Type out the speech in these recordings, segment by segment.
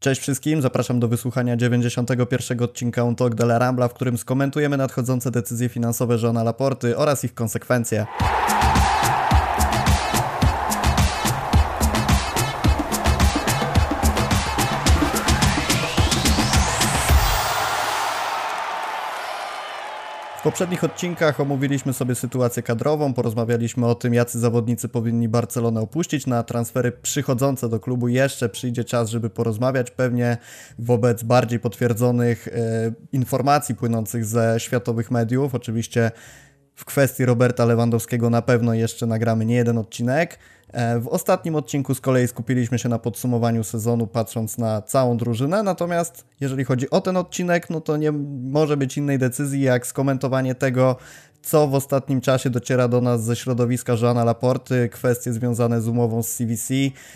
Cześć wszystkim, zapraszam do wysłuchania 91 odcinka On Talk de la Rambla, w którym skomentujemy nadchodzące decyzje finansowe Żona Laporty oraz ich konsekwencje. W poprzednich odcinkach omówiliśmy sobie sytuację kadrową, porozmawialiśmy o tym, jacy zawodnicy powinni Barcelonę opuścić. Na transfery przychodzące do klubu jeszcze przyjdzie czas, żeby porozmawiać. Pewnie wobec bardziej potwierdzonych e, informacji płynących ze światowych mediów. Oczywiście w kwestii Roberta Lewandowskiego na pewno jeszcze nagramy nie jeden odcinek. E, w ostatnim odcinku z kolei skupiliśmy się na podsumowaniu sezonu, patrząc na całą drużynę. Natomiast jeżeli chodzi o ten odcinek, no to nie może być innej decyzji jak skomentowanie tego, co w ostatnim czasie dociera do nas ze środowiska Joana Laporty, kwestie związane z umową z CVC,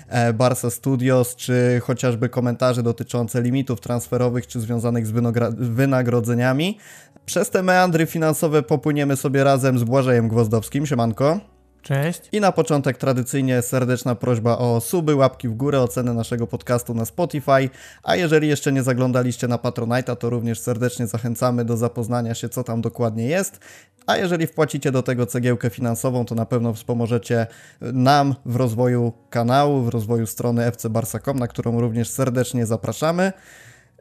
e, Barca Studios, czy chociażby komentarze dotyczące limitów transferowych, czy związanych z wynagrodzeniami. Przez te meandry finansowe popłyniemy sobie razem z Błażejem Gwozdowskim. Siemanko. Cześć. I na początek tradycyjnie serdeczna prośba o suby, łapki w górę, ocenę naszego podcastu na Spotify, a jeżeli jeszcze nie zaglądaliście na Patronite'a, to również serdecznie zachęcamy do zapoznania się, co tam dokładnie jest. A jeżeli wpłacicie do tego cegiełkę finansową, to na pewno wspomożecie nam w rozwoju kanału, w rozwoju strony fcbarsa.com, na którą również serdecznie zapraszamy.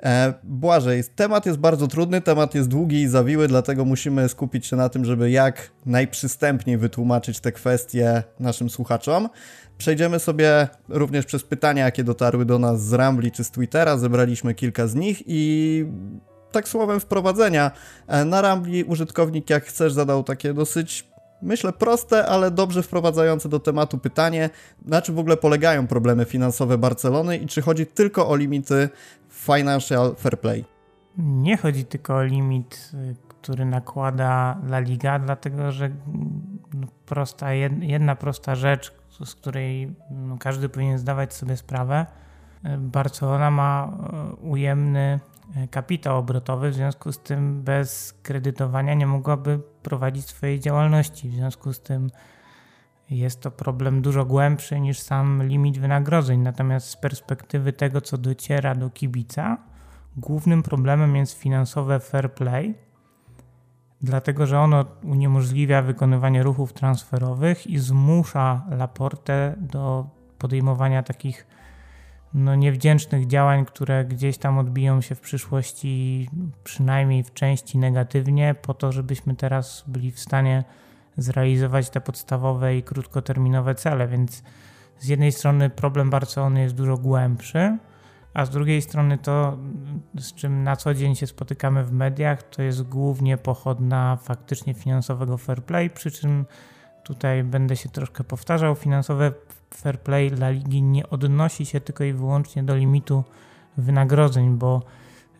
E, Błażej, temat jest bardzo trudny, temat jest długi i zawiły, dlatego musimy skupić się na tym, żeby jak najprzystępniej wytłumaczyć te kwestie naszym słuchaczom. Przejdziemy sobie również przez pytania, jakie dotarły do nas z Rambli czy z Twittera. Zebraliśmy kilka z nich i tak słowem wprowadzenia. E, na Rambli użytkownik, jak chcesz, zadał takie dosyć myślę, proste, ale dobrze wprowadzające do tematu pytanie, na czym w ogóle polegają problemy finansowe Barcelony i czy chodzi tylko o limity financial fair play? Nie chodzi tylko o limit, y, który nakłada La Liga, dlatego że no, prosta, jedna prosta rzecz, z której no, każdy powinien zdawać sobie sprawę. Y, Barcelona ma y, ujemny kapitał obrotowy, w związku z tym bez kredytowania nie mogłaby prowadzić swojej działalności. W związku z tym jest to problem dużo głębszy niż sam limit wynagrodzeń. Natomiast z perspektywy tego, co dociera do kibica, głównym problemem jest finansowe fair play, dlatego że ono uniemożliwia wykonywanie ruchów transferowych i zmusza Laportę do podejmowania takich no, niewdzięcznych działań, które gdzieś tam odbiją się w przyszłości, przynajmniej w części negatywnie, po to, żebyśmy teraz byli w stanie zrealizować te podstawowe i krótkoterminowe cele. Więc z jednej strony problem Barcelony jest dużo głębszy, a z drugiej strony to, z czym na co dzień się spotykamy w mediach, to jest głównie pochodna faktycznie finansowego fair play, przy czym tutaj będę się troszkę powtarzał, finansowe fair play dla ligi nie odnosi się tylko i wyłącznie do limitu wynagrodzeń, bo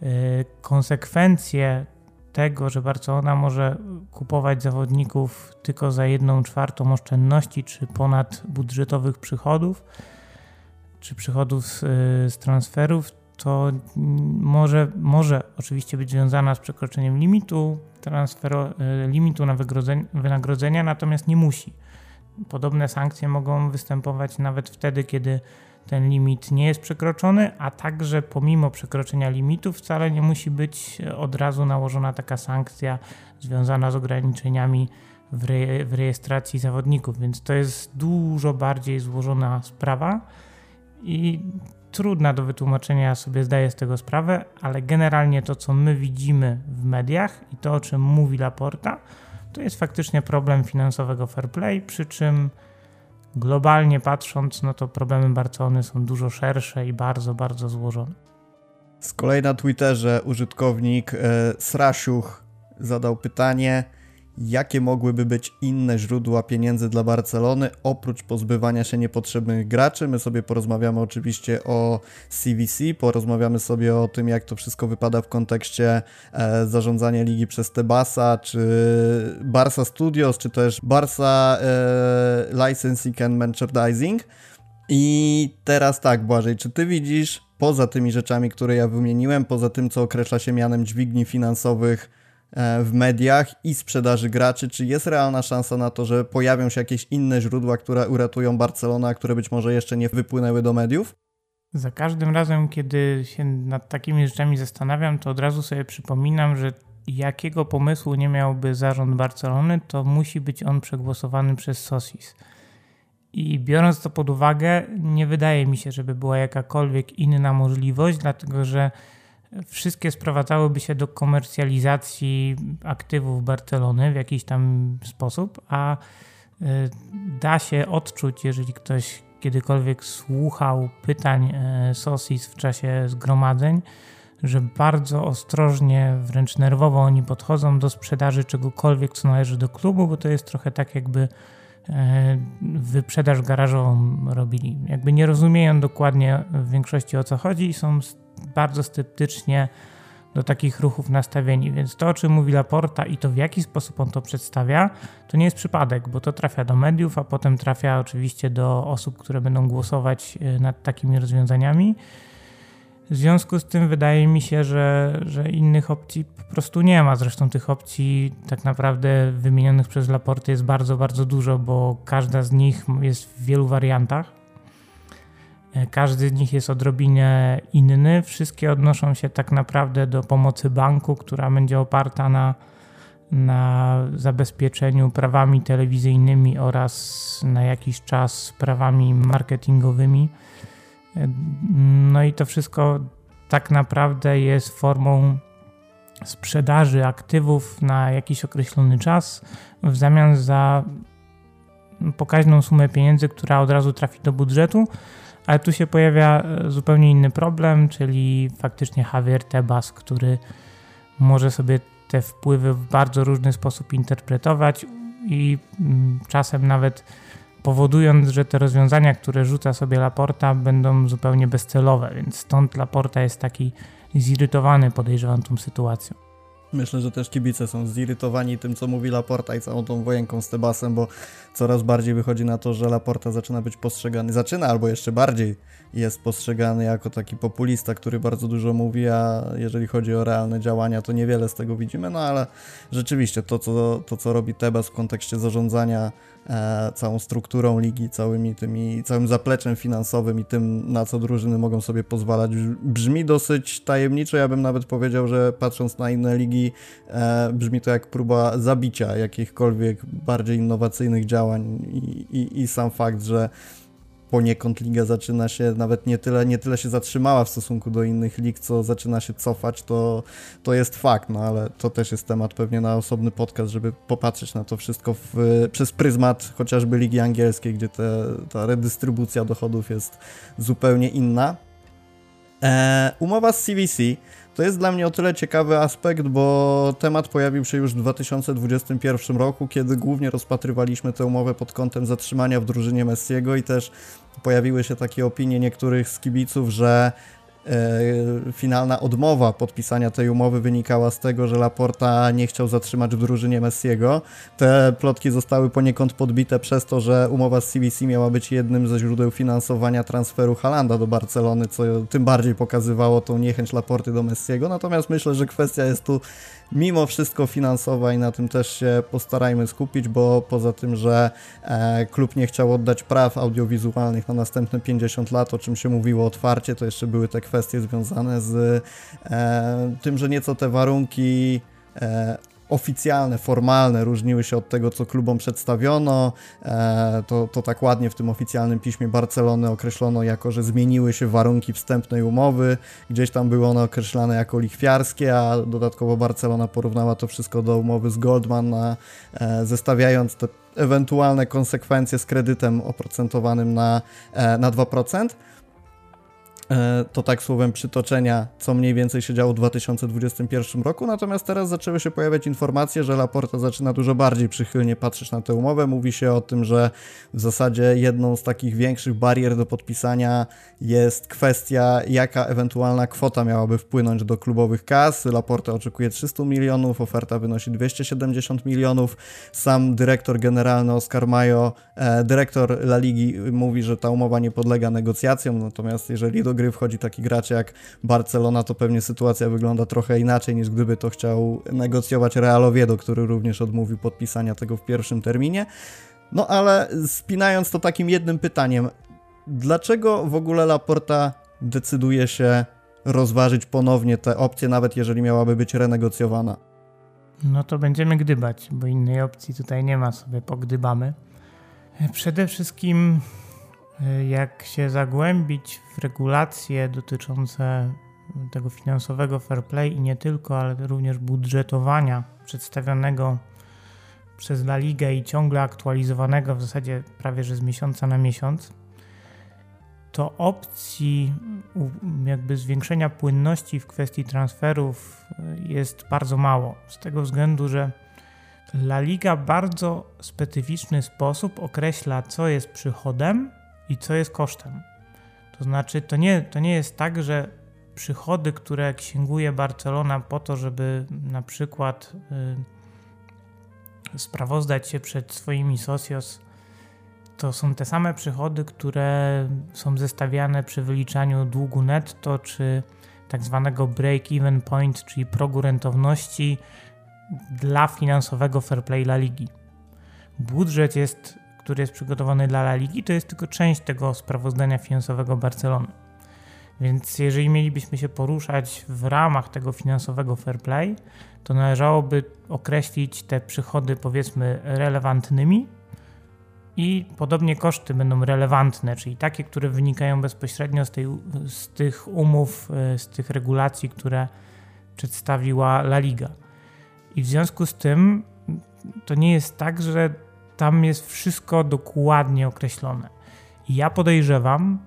y, konsekwencje tego, że Barcelona może kupować zawodników tylko za jedną czwartą oszczędności czy ponad budżetowych przychodów, czy przychodów z, z transferów, to może, może oczywiście być związana z przekroczeniem limitu transferu, y, limitu na wynagrodzenia, natomiast nie musi. Podobne sankcje mogą występować nawet wtedy, kiedy ten limit nie jest przekroczony, a także pomimo przekroczenia limitu wcale nie musi być od razu nałożona taka sankcja związana z ograniczeniami w, re w rejestracji zawodników, więc to jest dużo bardziej złożona sprawa i trudna do wytłumaczenia, sobie zdaję z tego sprawę, ale generalnie to, co my widzimy w mediach i to, o czym mówi Laporta, to jest faktycznie problem finansowego fair play, przy czym globalnie patrząc, no to problemy Barcelony są dużo szersze i bardzo, bardzo złożone. Z kolei na Twitterze użytkownik e, Srasiuch zadał pytanie, jakie mogłyby być inne źródła pieniędzy dla Barcelony oprócz pozbywania się niepotrzebnych graczy. My sobie porozmawiamy oczywiście o CVC, porozmawiamy sobie o tym, jak to wszystko wypada w kontekście e, zarządzania ligi przez Tebasa, czy Barca Studios, czy też Barca e, Licensing and Merchandising. I teraz tak, Błażej, czy ty widzisz poza tymi rzeczami, które ja wymieniłem, poza tym, co określa się mianem dźwigni finansowych, w mediach i sprzedaży graczy, czy jest realna szansa na to, że pojawią się jakieś inne źródła, które uratują Barcelonę, a które być może jeszcze nie wypłynęły do mediów? Za każdym razem, kiedy się nad takimi rzeczami zastanawiam, to od razu sobie przypominam, że jakiego pomysłu nie miałby zarząd Barcelony, to musi być on przegłosowany przez Sosis. I biorąc to pod uwagę, nie wydaje mi się, żeby była jakakolwiek inna możliwość, dlatego że wszystkie sprowadzałyby się do komercjalizacji aktywów Barcelony w jakiś tam sposób, a y, da się odczuć, jeżeli ktoś kiedykolwiek słuchał pytań e, Sosis w czasie zgromadzeń, że bardzo ostrożnie, wręcz nerwowo oni podchodzą do sprzedaży czegokolwiek, co należy do klubu, bo to jest trochę tak, jakby e, wyprzedaż garażową robili. Jakby nie rozumieją dokładnie w większości o co chodzi i są bardzo sceptycznie do takich ruchów nastawieni. Więc to, o czym mówi Laporta i to w jaki sposób on to przedstawia, to nie jest przypadek, bo to trafia do mediów, a potem trafia oczywiście do osób, które będą głosować e, nad takimi rozwiązaniami. W związku z tym wydaje mi się, że, że innych opcji po prostu nie ma. Zresztą tych opcji tak naprawdę wymienionych przez Laporty jest bardzo, bardzo dużo, bo każda z nich jest w wielu wariantach. Każdy z nich jest odrobinę inny. Wszystkie odnoszą się tak naprawdę do pomocy banku, która będzie oparta na, na zabezpieczeniu prawami telewizyjnymi oraz na jakiś czas prawami marketingowymi. No i to wszystko tak naprawdę jest formą sprzedaży aktywów na jakiś określony czas w zamian za pokaźną sumę pieniędzy, która od razu trafi do budżetu ale tu się pojawia e, zupełnie inny problem, czyli faktycznie Javier Tebas, który może sobie te wpływy w bardzo różny sposób interpretować i mm, czasem nawet powodując, że te rozwiązania, które rzuca sobie Laporta, będą zupełnie bezcelowe, więc stąd Laporta jest taki zirytowany, podejrzewam, tą sytuacją. Myślę, że też kibice są zirytowani tym, co mówi Laporta i całą tą wojenką z Tebasem, bo coraz bardziej wychodzi na to, że Laporta zaczyna być postrzegany, zaczyna albo jeszcze bardziej jest postrzegany jako taki populista, który bardzo dużo mówi, a jeżeli chodzi o realne działania, to niewiele z tego widzimy, no ale rzeczywiście to, co, to, co robi Tebas w kontekście zarządzania całą strukturą ligi, całymi tymi, całym zapleczem finansowym i tym, na co drużyny mogą sobie pozwalać, brzmi dosyć tajemniczo. Ja bym nawet powiedział, że patrząc na inne ligi, e, brzmi to jak próba zabicia jakichkolwiek bardziej innowacyjnych działań i, i, i sam fakt, że poniekąd liga zaczyna się nawet nie tyle, nie tyle się zatrzymała w stosunku do innych lig, co zaczyna się cofać, to, to jest fakt, no ale to też jest temat pewnie na osobny podcast, żeby popatrzeć na to wszystko w, przez pryzmat chociażby ligi angielskiej, gdzie te, ta redystrybucja dochodów jest zupełnie inna. E, umowa z CVC to jest dla mnie o tyle ciekawy aspekt, bo temat pojawił się już w 2021 roku, kiedy głównie rozpatrywaliśmy tę umowę pod kątem zatrzymania w drużynie Messiego i też pojawiły się takie opinie niektórych z kibiców, że finalna odmowa podpisania tej umowy wynikała z tego, że Laporta nie chciał zatrzymać w drużynie Messiego. Te plotki zostały poniekąd podbite przez to, że umowa z CVC miała być jednym ze źródeł finansowania transferu Halanda do Barcelony, co tym bardziej pokazywało tą niechęć Laporty do Messiego. Natomiast myślę, że kwestia jest tu mimo wszystko finansowa i na tym też się postarajmy skupić, bo poza tym, że e, klub nie chciał oddać praw audiowizualnych na następne 50 lat, o czym się mówiło otwarcie, to jeszcze były te kwestie związane z e, tym, że nieco te warunki e, oficjalne, formalne różniły się od tego, co klubom przedstawiono. E, to, to tak ładnie w tym oficjalnym piśmie Barcelony określono jako, że zmieniły się warunki wstępnej umowy. Gdzieś tam były one określane jako lichwiarskie, a dodatkowo Barcelona porównała to wszystko do umowy z Goldman, e, zestawiając te ewentualne konsekwencje z kredytem oprocentowanym na, e, na 2%. E, to tak słowem przytoczenia, co mniej więcej się działo w 2021 roku, natomiast teraz zaczęły się pojawiać informacje, że Laporta zaczyna dużo bardziej przychylnie patrzeć na tę umowę. Mówi się o tym, że w zasadzie jedną z takich większych barier do podpisania jest kwestia, jaka ewentualna kwota miałaby wpłynąć do klubowych kas. Laporta oczekuje 300 milionów, oferta wynosi 270 milionów. Sam dyrektor generalny Oscar Mayo, e, dyrektor La Ligi mówi, że ta umowa nie podlega negocjacjom, natomiast jeżeli do gry wchodzi taki gracz jak Barcelona, to pewnie sytuacja wygląda trochę inaczej niż gdyby to chciał negocjować Real Oviedo, który również odmówił podpisania tego w pierwszym terminie. No ale spinając to takim jednym pytaniem, dlaczego w ogóle Laporta decyduje się rozważyć ponownie te opcje, nawet jeżeli miałaby być renegocjowana? No to będziemy gdybać, bo innej opcji tutaj nie ma, sobie pogdybamy. Przede wszystkim, jak się zagłębić w regulacje dotyczące tego finansowego fair play i nie tylko, ale również budżetowania przedstawionego przez La Ligę i ciągle aktualizowanego w zasadzie prawie że z miesiąca na miesiąc, to opcji jakby zwiększenia płynności w kwestii transferów jest bardzo mało. Z tego względu, że La Liga bardzo specyficzny sposób określa, co jest przychodem i co jest kosztem. To znaczy, to nie, to nie jest tak, że przychody, które księguje Barcelona po to, żeby na przykład y, sprawozdać się przed swoimi socios, to są te same przychody, które są zestawiane przy wyliczaniu długu netto, czy tak zwanego break-even point, czyli progu rentowności dla finansowego fair play La Ligi. Budżet jest, który jest przygotowany dla La Ligi, to jest tylko część tego sprawozdania finansowego Barcelony. Więc jeżeli mielibyśmy się poruszać w ramach tego finansowego fair play, to należałoby określić te przychody powiedzmy relevantnymi i podobnie koszty będą relevantne, czyli takie, które wynikają bezpośrednio z, tej, z tych umów, e, z tych regulacji, które przedstawiła La Liga. I w związku z tym to nie jest tak, że tam jest wszystko dokładnie określone. I ja podejrzewam,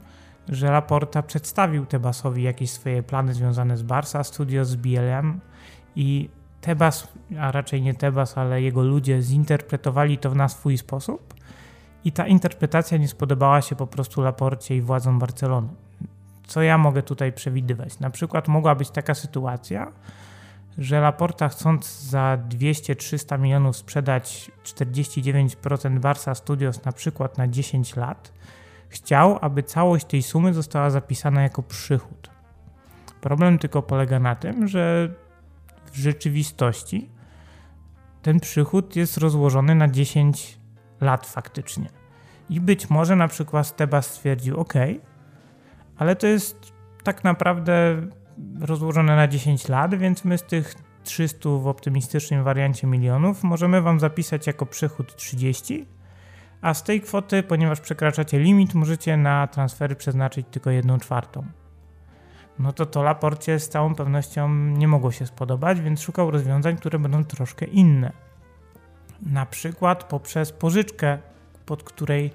że Laporta przedstawił Tebasowi jakieś swoje plany związane z Barca Studios, z BLM i Tebas, a raczej nie Tebas, ale jego ludzie zinterpretowali to na swój sposób i ta interpretacja nie spodobała się po prostu Laporcie i władzom Barcelony. Co ja mogę tutaj przewidywać? Na przykład mogła być taka sytuacja, że Laporta chcąc za 200-300 milionów sprzedać 49% Barca Studios na przykład na 10 lat, chciał, aby całość tej sumy została zapisana jako przychód. Problem tylko polega na tym, że w rzeczywistości ten przychód jest rozłożony na 10 lat faktycznie. I być może na przykład Steba stwierdził, OK, ale to jest tak naprawdę rozłożone na 10 lat, więc my z tych 300 w optymistycznym wariancie milionów możemy Wam zapisać jako przychód 30, a z tej kwoty, ponieważ przekraczacie limit, możecie na transfery przeznaczyć tylko 1 czwartą. No to to Laporcie z całą pewnością nie mogło się spodobać, więc szukał rozwiązań, które będą troszkę inne. Na przykład poprzez pożyczkę, pod której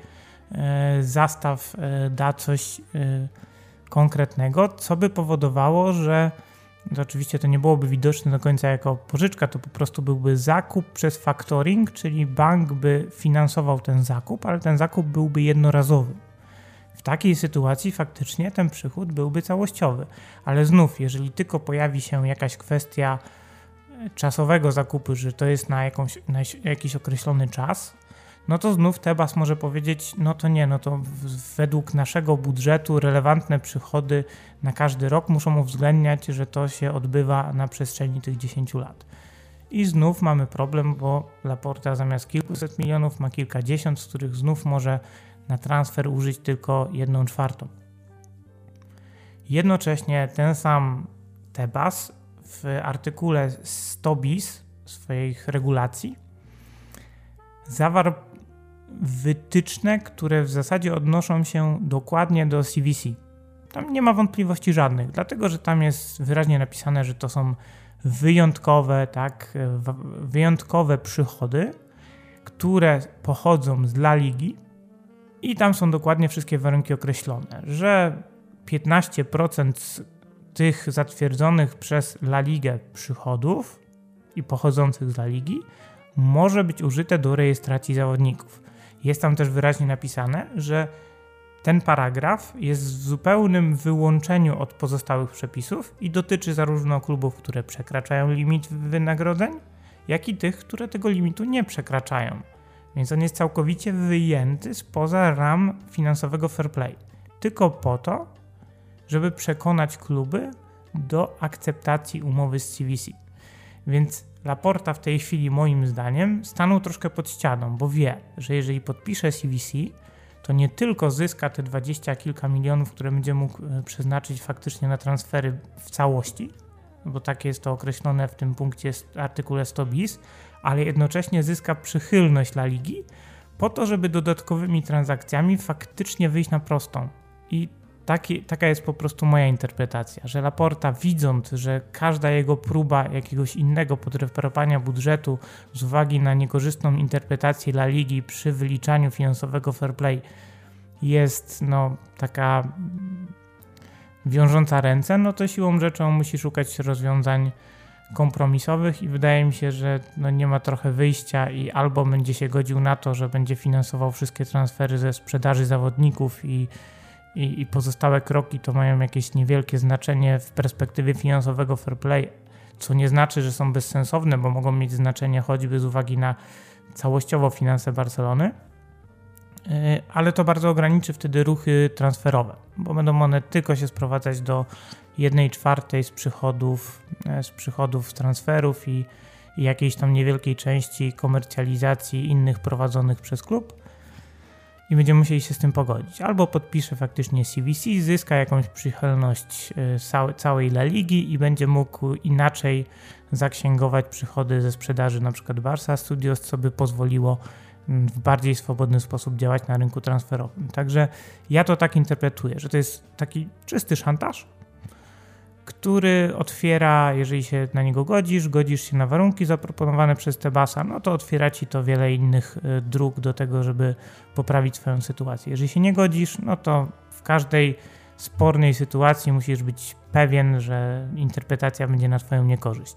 e, zastaw e, da coś e, konkretnego, co by powodowało, że to oczywiście to nie byłoby widoczne do końca jako pożyczka, to po prostu byłby zakup przez factoring, czyli bank by finansował ten zakup, ale ten zakup byłby jednorazowy. W takiej sytuacji faktycznie ten przychód byłby całościowy, ale znów, jeżeli tylko pojawi się jakaś kwestia czasowego zakupu, że to jest na, jakąś, na jakiś określony czas, no to znów Tebas może powiedzieć, no to nie, no to według naszego budżetu relevantne przychody na każdy rok muszą uwzględniać, że to się odbywa na przestrzeni tych 10 lat. I znów mamy problem, bo Laporta zamiast kilkuset milionów ma kilkadziesiąt, z których znów może na transfer użyć tylko jedną czwartą. Jednocześnie ten sam Tebas w artykule 100 bis swoich regulacji zawarł wytyczne, które w zasadzie odnoszą się dokładnie do CVC. Tam nie ma wątpliwości żadnych, dlatego że tam jest wyraźnie napisane, że to są wyjątkowe, tak, wyjątkowe przychody, które pochodzą z La Ligi i tam są dokładnie wszystkie warunki określone, że 15% tych zatwierdzonych przez La Ligę przychodów i pochodzących z La Ligi może być użyte do rejestracji zawodników. Jest tam też wyraźnie napisane, że ten paragraf jest w zupełnym wyłączeniu od pozostałych przepisów i dotyczy zarówno klubów, które przekraczają limit wynagrodzeń, jak i tych, które tego limitu nie przekraczają. Więc on jest całkowicie wyjęty spoza ram finansowego fair play. Tylko po to, żeby przekonać kluby do akceptacji umowy z CVC. Więc Laporta w tej chwili, moim zdaniem, stanął troszkę pod ścianą, bo wie, że jeżeli podpisze CVC, to nie tylko zyska te 20 kilka milionów, które będzie mógł e, przeznaczyć faktycznie na transfery w całości, bo tak jest to określone w tym punkcie artykule 100 bis, ale jednocześnie zyska przychylność dla ligi po to, żeby dodatkowymi transakcjami faktycznie wyjść na prostą. I taki, taka jest po prostu moja interpretacja, że Laporta widząc, że każda jego próba jakiegoś innego podreperowania budżetu z uwagi na niekorzystną interpretację dla ligi przy wyliczaniu finansowego fair play jest no taka wiążąca ręce, no to siłą rzeczą musi szukać rozwiązań kompromisowych i wydaje mi się, że no nie ma trochę wyjścia i albo będzie się godził na to, że będzie finansował wszystkie transfery ze sprzedaży zawodników i, i, i pozostałe kroki to mają jakieś niewielkie znaczenie w perspektywie finansowego fair play, co nie znaczy, że są bezsensowne, bo mogą mieć znaczenie choćby z uwagi na całościowo finanse Barcelony, e, ale to bardzo ograniczy wtedy ruchy transferowe, bo będą one tylko się sprowadzać do 1 czwartej z przychodów, e, z przychodów transferów i, i jakiejś tam niewielkiej części komercjalizacji innych prowadzonych przez klub i będziemy musieli się z tym pogodzić. Albo podpisze faktycznie CVC, zyska jakąś przychylność e, całej La Ligi i będzie mógł inaczej zaksięgować przychody ze sprzedaży np. Barca Studios, co by pozwoliło mm, w bardziej swobodny sposób działać na rynku transferowym. Także ja to tak interpretuję, że to jest taki czysty szantaż, który otwiera, jeżeli się na niego godzisz, godzisz się na warunki zaproponowane przez Tebasa, no to otwiera ci to wiele innych y, dróg do tego, żeby poprawić swoją sytuację. Jeżeli się nie godzisz, no to w każdej spornej sytuacji musisz być pewien, że interpretacja będzie na twoją niekorzyść.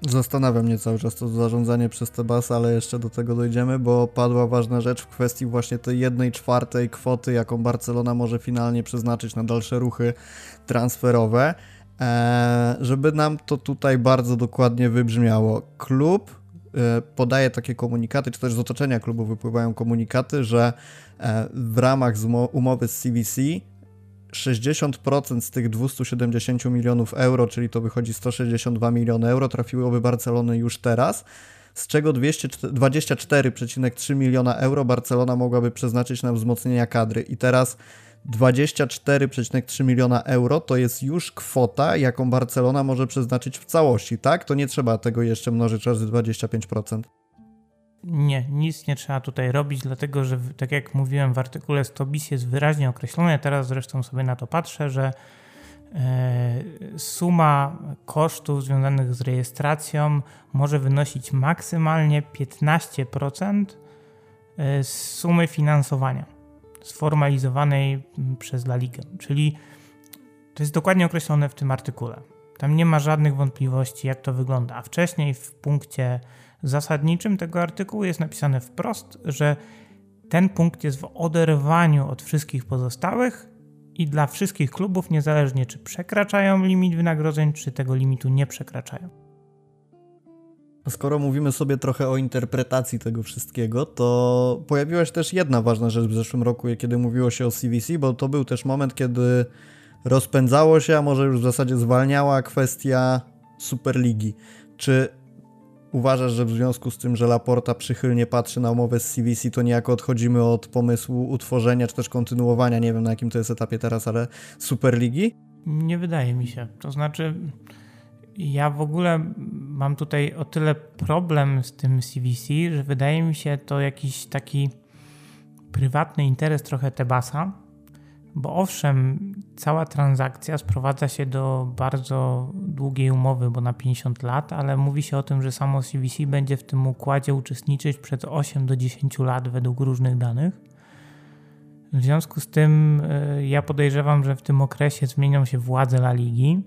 Zastanawia mnie cały czas to zarządzanie przez Tebasa, ale jeszcze do tego dojdziemy, bo padła ważna rzecz w kwestii właśnie tej jednej czwartej kwoty, jaką Barcelona może finalnie przeznaczyć na dalsze ruchy transferowe. E, żeby nam to tutaj bardzo dokładnie wybrzmiało. Klub e, podaje takie komunikaty, czy też z otoczenia klubu wypływają komunikaty, że e, w ramach umowy z CVC 60% z tych 270 milionów euro, czyli to wychodzi 162 miliony euro, trafiłoby Barcelony już teraz, z czego 24,3 miliona euro Barcelona mogłaby przeznaczyć na wzmocnienie kadry. I teraz 24,3 miliona euro to jest już kwota, jaką Barcelona może przeznaczyć w całości, tak? To nie trzeba tego jeszcze mnożyć razy 25%. Nie, nic nie trzeba tutaj robić, dlatego że, tak jak mówiłem w artykule 100 bis jest wyraźnie określone, teraz zresztą sobie na to patrzę, że e, suma kosztów związanych z rejestracją może wynosić maksymalnie 15% e, sumy finansowania sformalizowanej przez La Ligę. Czyli to jest dokładnie określone w tym artykule. Tam nie ma żadnych wątpliwości, jak to wygląda. A wcześniej w punkcie zasadniczym tego artykułu jest napisane wprost, że ten punkt jest w oderwaniu od wszystkich pozostałych i dla wszystkich klubów, niezależnie czy przekraczają limit wynagrodzeń, czy tego limitu nie przekraczają. Skoro mówimy sobie trochę o interpretacji tego wszystkiego, to pojawiła się też jedna ważna rzecz w zeszłym roku, kiedy mówiło się o CVC, bo to był też moment, kiedy rozpędzało się, a może już w zasadzie zwalniała kwestia Superligi. Czy uważasz, że w związku z tym, że Laporta przychylnie patrzy na umowę z CVC, to niejako odchodzimy od pomysłu utworzenia, czy też kontynuowania, nie wiem na jakim to jest etapie teraz, ale Superligi? Nie wydaje mi się. To znaczy, ja w ogóle mam tutaj o tyle problem z tym CVC, że wydaje mi się to jakiś taki prywatny interes trochę Tebasa, bo owszem, cała transakcja sprowadza się do bardzo długiej umowy, bo na 50 lat, ale mówi się o tym, że samo CVC będzie w tym układzie uczestniczyć przez 8 do 10 lat według różnych danych. W związku z tym y, ja podejrzewam, że w tym okresie zmienią się władze La Ligi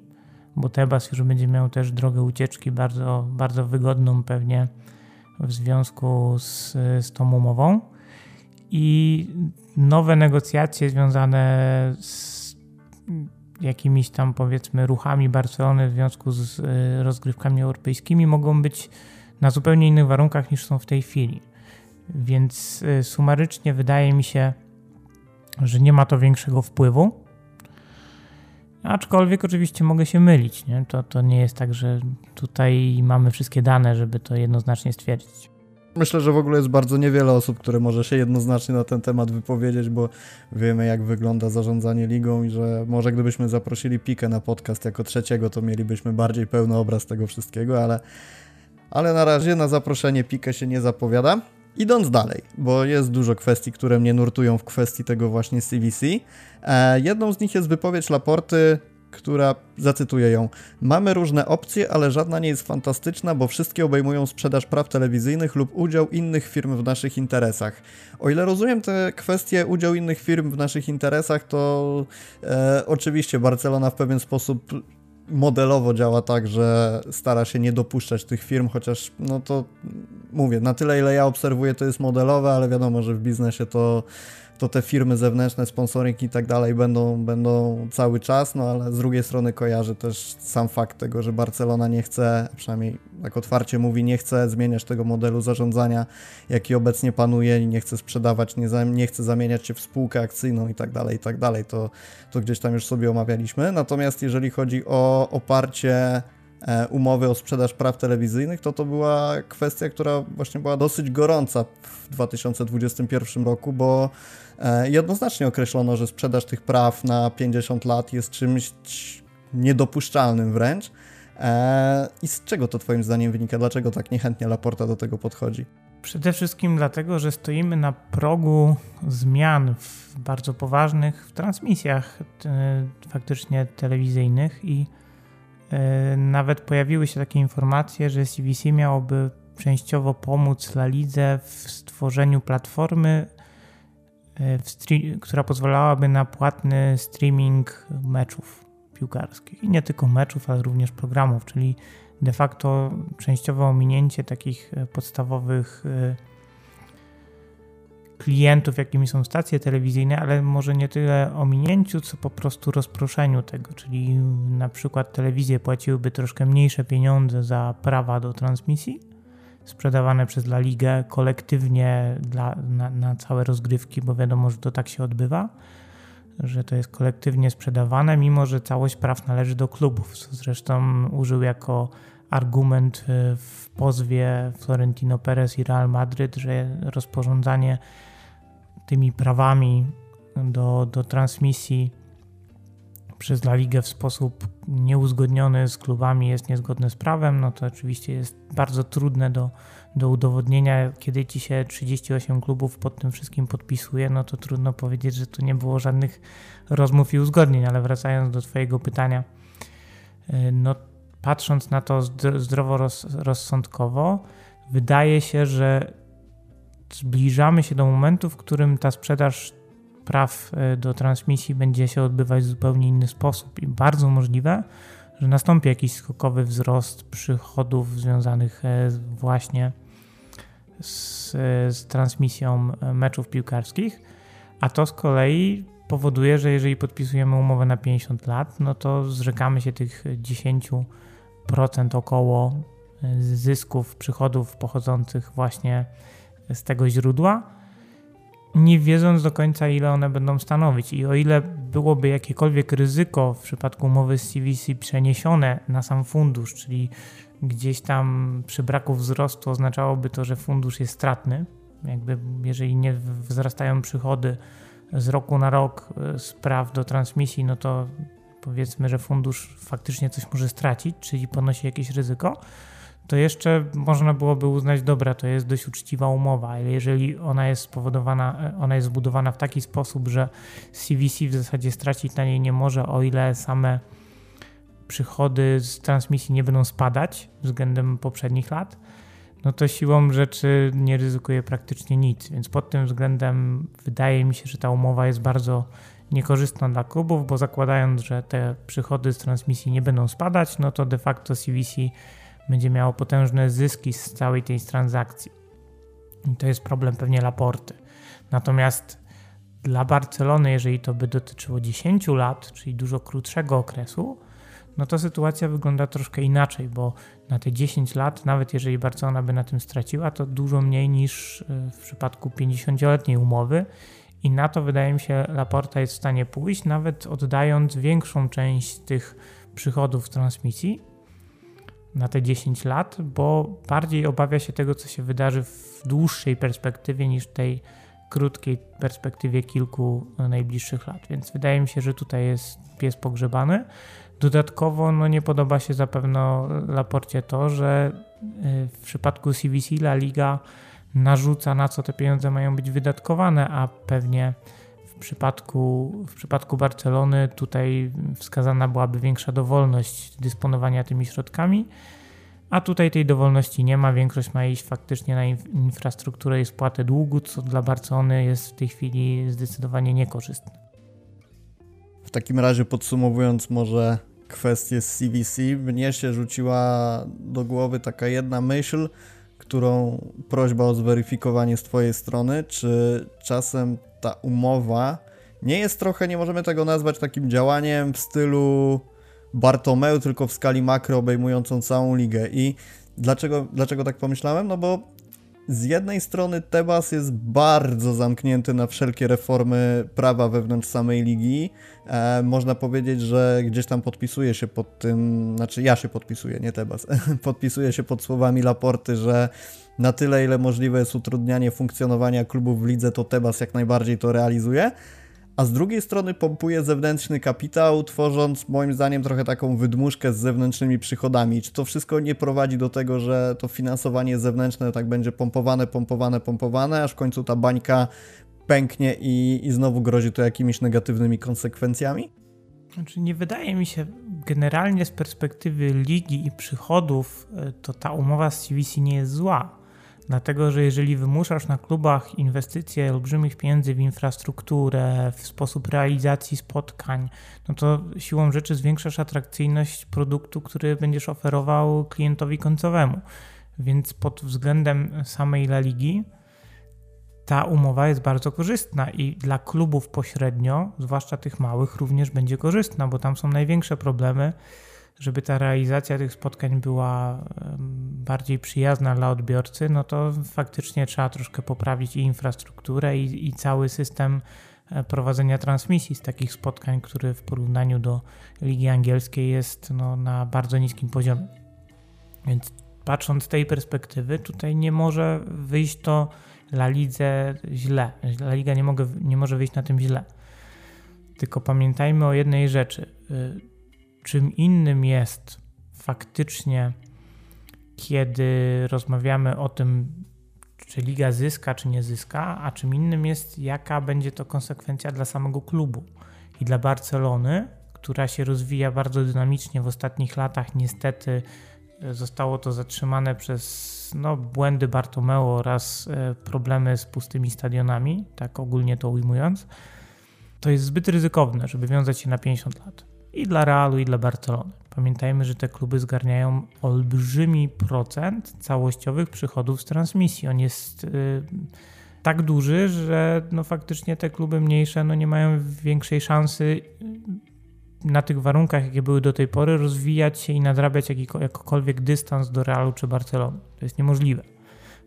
bo Tebas już będzie miał też drogę ucieczki bardzo, bardzo wygodną pewnie w związku z, z tą umową. I nowe negocjacje związane z jakimiś tam powiedzmy ruchami Barcelony w związku z e, rozgrywkami europejskimi mogą być na zupełnie innych warunkach niż są w tej chwili. Więc e, sumarycznie wydaje mi się, że nie ma to większego wpływu. Aczkolwiek oczywiście mogę się mylić. Nie? To, to nie jest tak, że tutaj mamy wszystkie dane, żeby to jednoznacznie stwierdzić. Myślę, że w ogóle jest bardzo niewiele osób, które może się jednoznacznie na ten temat wypowiedzieć, bo wiemy, jak wygląda zarządzanie ligą i że może gdybyśmy zaprosili Pikę na podcast jako trzeciego, to mielibyśmy bardziej pełny obraz tego wszystkiego, ale, ale na razie na zaproszenie Pikę się nie zapowiada. Idąc dalej, bo jest dużo kwestii, które mnie nurtują w kwestii tego właśnie CVC. E, jedną z nich jest wypowiedź Laporty która, zacytuję ją, mamy różne opcje, ale żadna nie jest fantastyczna, bo wszystkie obejmują sprzedaż praw telewizyjnych lub udział innych firm w naszych interesach. O ile rozumiem te kwestie udział innych firm w naszych interesach, to e, oczywiście Barcelona w pewien sposób modelowo działa tak, że stara się nie dopuszczać tych firm, chociaż no to mówię, na tyle ile ja obserwuję to jest modelowe, ale wiadomo, że w biznesie to to te firmy zewnętrzne, sponsoring i tak dalej będą, będą cały czas, no ale z drugiej strony kojarzy też sam fakt tego, że Barcelona nie chce, przynajmniej tak otwarcie mówi, nie chce zmieniać tego modelu zarządzania, jaki obecnie panuje i nie chce sprzedawać, nie, za, nie chce zamieniać się w spółkę akcyjną i tak dalej, i tak dalej. To, to gdzieś tam już sobie omawialiśmy. Natomiast jeżeli chodzi o oparcie umowy o sprzedaż praw telewizyjnych, to to była kwestia, która właśnie była dosyć gorąca w 2021 roku, bo E, jednoznacznie określono, że sprzedaż tych praw na 50 lat jest czymś niedopuszczalnym wręcz. E, I z czego to Twoim zdaniem wynika? Dlaczego tak niechętnie Laporta do tego podchodzi? Przede wszystkim dlatego, że stoimy na progu zmian w bardzo poważnych w transmisjach e, faktycznie telewizyjnych i nawet pojawiły się takie informacje, że CVC miałoby częściowo pomóc La Lidze w stworzeniu platformy która pozwalałaby na płatny streaming meczów piłkarskich. I nie tylko meczów, ale również programów, czyli de facto częściowe ominięcie takich e, podstawowych e, klientów, jakimi są stacje telewizyjne, ale może nie tyle ominięciu, co po prostu rozproszeniu tego, czyli na przykład telewizje płaciłyby troszkę mniejsze pieniądze za prawa do transmisji, sprzedawane przez La Ligę kolektywnie dla, na, na całe rozgrywki, bo wiadomo, że to tak się odbywa, że to jest kolektywnie sprzedawane, mimo że całość praw należy do klubów, co zresztą użył jako argument y, w pozwie Florentino Perez i Real Madryt, że rozporządzanie tymi prawami do, do transmisji przez La Ligę w sposób nieuzgodniony z klubami jest niezgodne z prawem, no to oczywiście jest bardzo trudne do, do udowodnienia. Kiedy ci się 38 klubów pod tym wszystkim podpisuje, no to trudno powiedzieć, że tu nie było żadnych rozmów i uzgodnień, ale wracając do Twojego pytania, y, no patrząc na to zdroworozsądkowo, wydaje się, że zbliżamy się do momentu, w którym ta sprzedaż praw e, do transmisji będzie się odbywać w zupełnie inny sposób i bardzo możliwe, że nastąpi jakiś skokowy wzrost przychodów związanych e, właśnie z, e, z transmisją meczów piłkarskich, a to z kolei powoduje, że jeżeli podpisujemy umowę na 50 lat, no to zrzekamy się tych 10% około zysków, przychodów pochodzących właśnie z tego źródła nie wiedząc do końca, ile one będą stanowić. I o ile byłoby jakiekolwiek ryzyko w przypadku umowy z CVC przeniesione na sam fundusz, czyli gdzieś tam przy braku wzrostu oznaczałoby to, że fundusz jest stratny, jakby jeżeli nie wzrastają przychody z roku na rok e, z praw do transmisji, no to powiedzmy, że fundusz faktycznie coś może stracić, czyli ponosi jakieś ryzyko to jeszcze można byłoby uznać, dobra, to jest dość uczciwa umowa, ale jeżeli ona jest spowodowana, ona jest zbudowana w taki sposób, że CVC w zasadzie stracić na niej nie może, o ile same przychody z transmisji nie będą spadać względem poprzednich lat, no to siłą rzeczy nie ryzykuje praktycznie nic. Więc pod tym względem wydaje mi się, że ta umowa jest bardzo niekorzystna dla klubów, bo zakładając, że te przychody z transmisji nie będą spadać, no to de facto CVC będzie miało potężne zyski z całej tej transakcji. I to jest problem pewnie Laporty. Natomiast dla Barcelony, jeżeli to by dotyczyło 10 lat, czyli dużo krótszego okresu, no to sytuacja wygląda troszkę inaczej, bo na te 10 lat, nawet jeżeli Barcelona by na tym straciła, to dużo mniej niż e, w przypadku 50-letniej umowy. I na to wydaje mi się, Laporta jest w stanie pójść, nawet oddając większą część tych przychodów transmisji, na te 10 lat, bo bardziej obawia się tego, co się wydarzy w dłuższej perspektywie niż tej krótkiej perspektywie kilku najbliższych lat. Więc wydaje mi się, że tutaj jest pies pogrzebany. Dodatkowo no nie podoba się zapewne Laporcie to, że y, w przypadku CVC La Liga narzuca na co te pieniądze mają być wydatkowane, a pewnie przypadku, w przypadku Barcelony tutaj wskazana byłaby większa dowolność dysponowania tymi środkami, a tutaj tej dowolności nie ma. Większość ma iść faktycznie na infrastrukturę i spłatę długu, co dla Barcelony jest w tej chwili zdecydowanie niekorzystne. W takim razie podsumowując może kwestię z CVC, mnie się rzuciła do głowy taka jedna myśl, którą prośba o zweryfikowanie z Twojej strony, czy czasem ta umowa nie jest trochę, nie możemy tego nazwać takim działaniem w stylu Bartomeu, tylko w skali makro obejmującą całą ligę. I dlaczego, dlaczego tak pomyślałem? No bo z jednej strony Tebas jest bardzo zamknięty na wszelkie reformy prawa wewnątrz samej ligi. E, można powiedzieć, że gdzieś tam podpisuje się pod tym, znaczy ja się podpisuję, nie Tebas, podpisuje się pod słowami Laporty, że na tyle, ile możliwe jest utrudnianie funkcjonowania klubów w lidze, to Tebas jak najbardziej to realizuje a z drugiej strony pompuje zewnętrzny kapitał, tworząc moim zdaniem trochę taką wydmuszkę z zewnętrznymi przychodami. Czy to wszystko nie prowadzi do tego, że to finansowanie zewnętrzne tak będzie pompowane, pompowane, pompowane, aż w końcu ta bańka pęknie i, i znowu grozi to jakimiś negatywnymi konsekwencjami? Znaczy nie wydaje mi się, generalnie z perspektywy ligi i przychodów, e, to ta umowa z CVC nie jest zła. Dlatego, że jeżeli wymuszasz na klubach inwestycje olbrzymich pieniędzy w infrastrukturę, w sposób realizacji spotkań, no to siłą rzeczy zwiększasz atrakcyjność produktu, który będziesz oferował klientowi końcowemu. Więc pod względem samej La Ligi ta umowa jest bardzo korzystna i dla klubów pośrednio, zwłaszcza tych małych, również będzie korzystna, bo tam są największe problemy żeby ta realizacja tych spotkań była bardziej przyjazna dla odbiorcy, no to faktycznie trzeba troszkę poprawić i infrastrukturę, i, i cały system e, prowadzenia transmisji z takich spotkań, który w porównaniu do Ligi Angielskiej jest no, na bardzo niskim poziomie. Więc patrząc z tej perspektywy, tutaj nie może wyjść to La Lidze źle. La Liga nie, mogę, nie może wyjść na tym źle. Tylko pamiętajmy o jednej rzeczy y, czym innym jest faktycznie, kiedy rozmawiamy o tym, czy liga zyska, czy nie zyska, a czym innym jest, jaka będzie to konsekwencja dla samego klubu. I dla Barcelony, która się rozwija bardzo dynamicznie w ostatnich latach, niestety e, zostało to zatrzymane przez no, błędy Bartomeu oraz e, problemy z pustymi stadionami, tak ogólnie to ujmując, to jest zbyt ryzykowne, żeby wiązać się na 50 lat i dla Realu, i dla Barcelony. Pamiętajmy, że te kluby zgarniają olbrzymi procent całościowych przychodów z transmisji. On jest yy, tak duży, że no faktycznie te kluby mniejsze no nie mają większej szansy y, na tych warunkach, jakie były do tej pory, rozwijać się i nadrabiać jakikolwiek dystans do Realu czy Barcelony. To jest niemożliwe.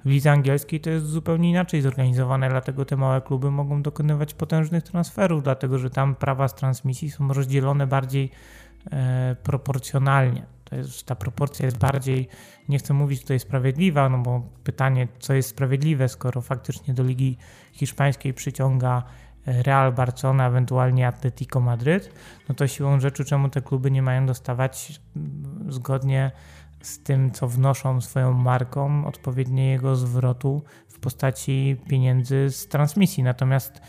W lidze angielskiej to jest zupełnie inaczej zorganizowane, dlatego te małe kluby mogą dokonywać potężnych transferów, dlatego że tam prawa z transmisji są rozdzielone bardziej proporcjonalnie. To jest, ta proporcja jest bardziej, nie chcę mówić tutaj sprawiedliwa, no bo pytanie, co jest sprawiedliwe, skoro faktycznie do Ligi Hiszpańskiej przyciąga e, Real Barcelona, ewentualnie Atletico Madryt, no to siłą rzeczy, czemu te kluby nie mają dostawać mm, zgodnie z tym, co wnoszą swoją marką, odpowiedniego zwrotu w postaci pieniędzy z transmisji. Natomiast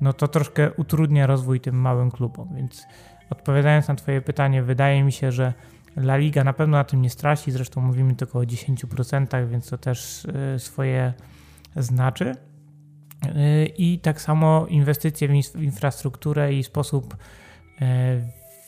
no to troszkę utrudnia rozwój tym małym klubom. Więc odpowiadając na Twoje pytanie, wydaje mi się, że La Liga na pewno na tym nie straci. Zresztą mówimy tylko o 10%, więc to też y, swoje znaczy. Y, I tak samo inwestycje w infrastrukturę i sposób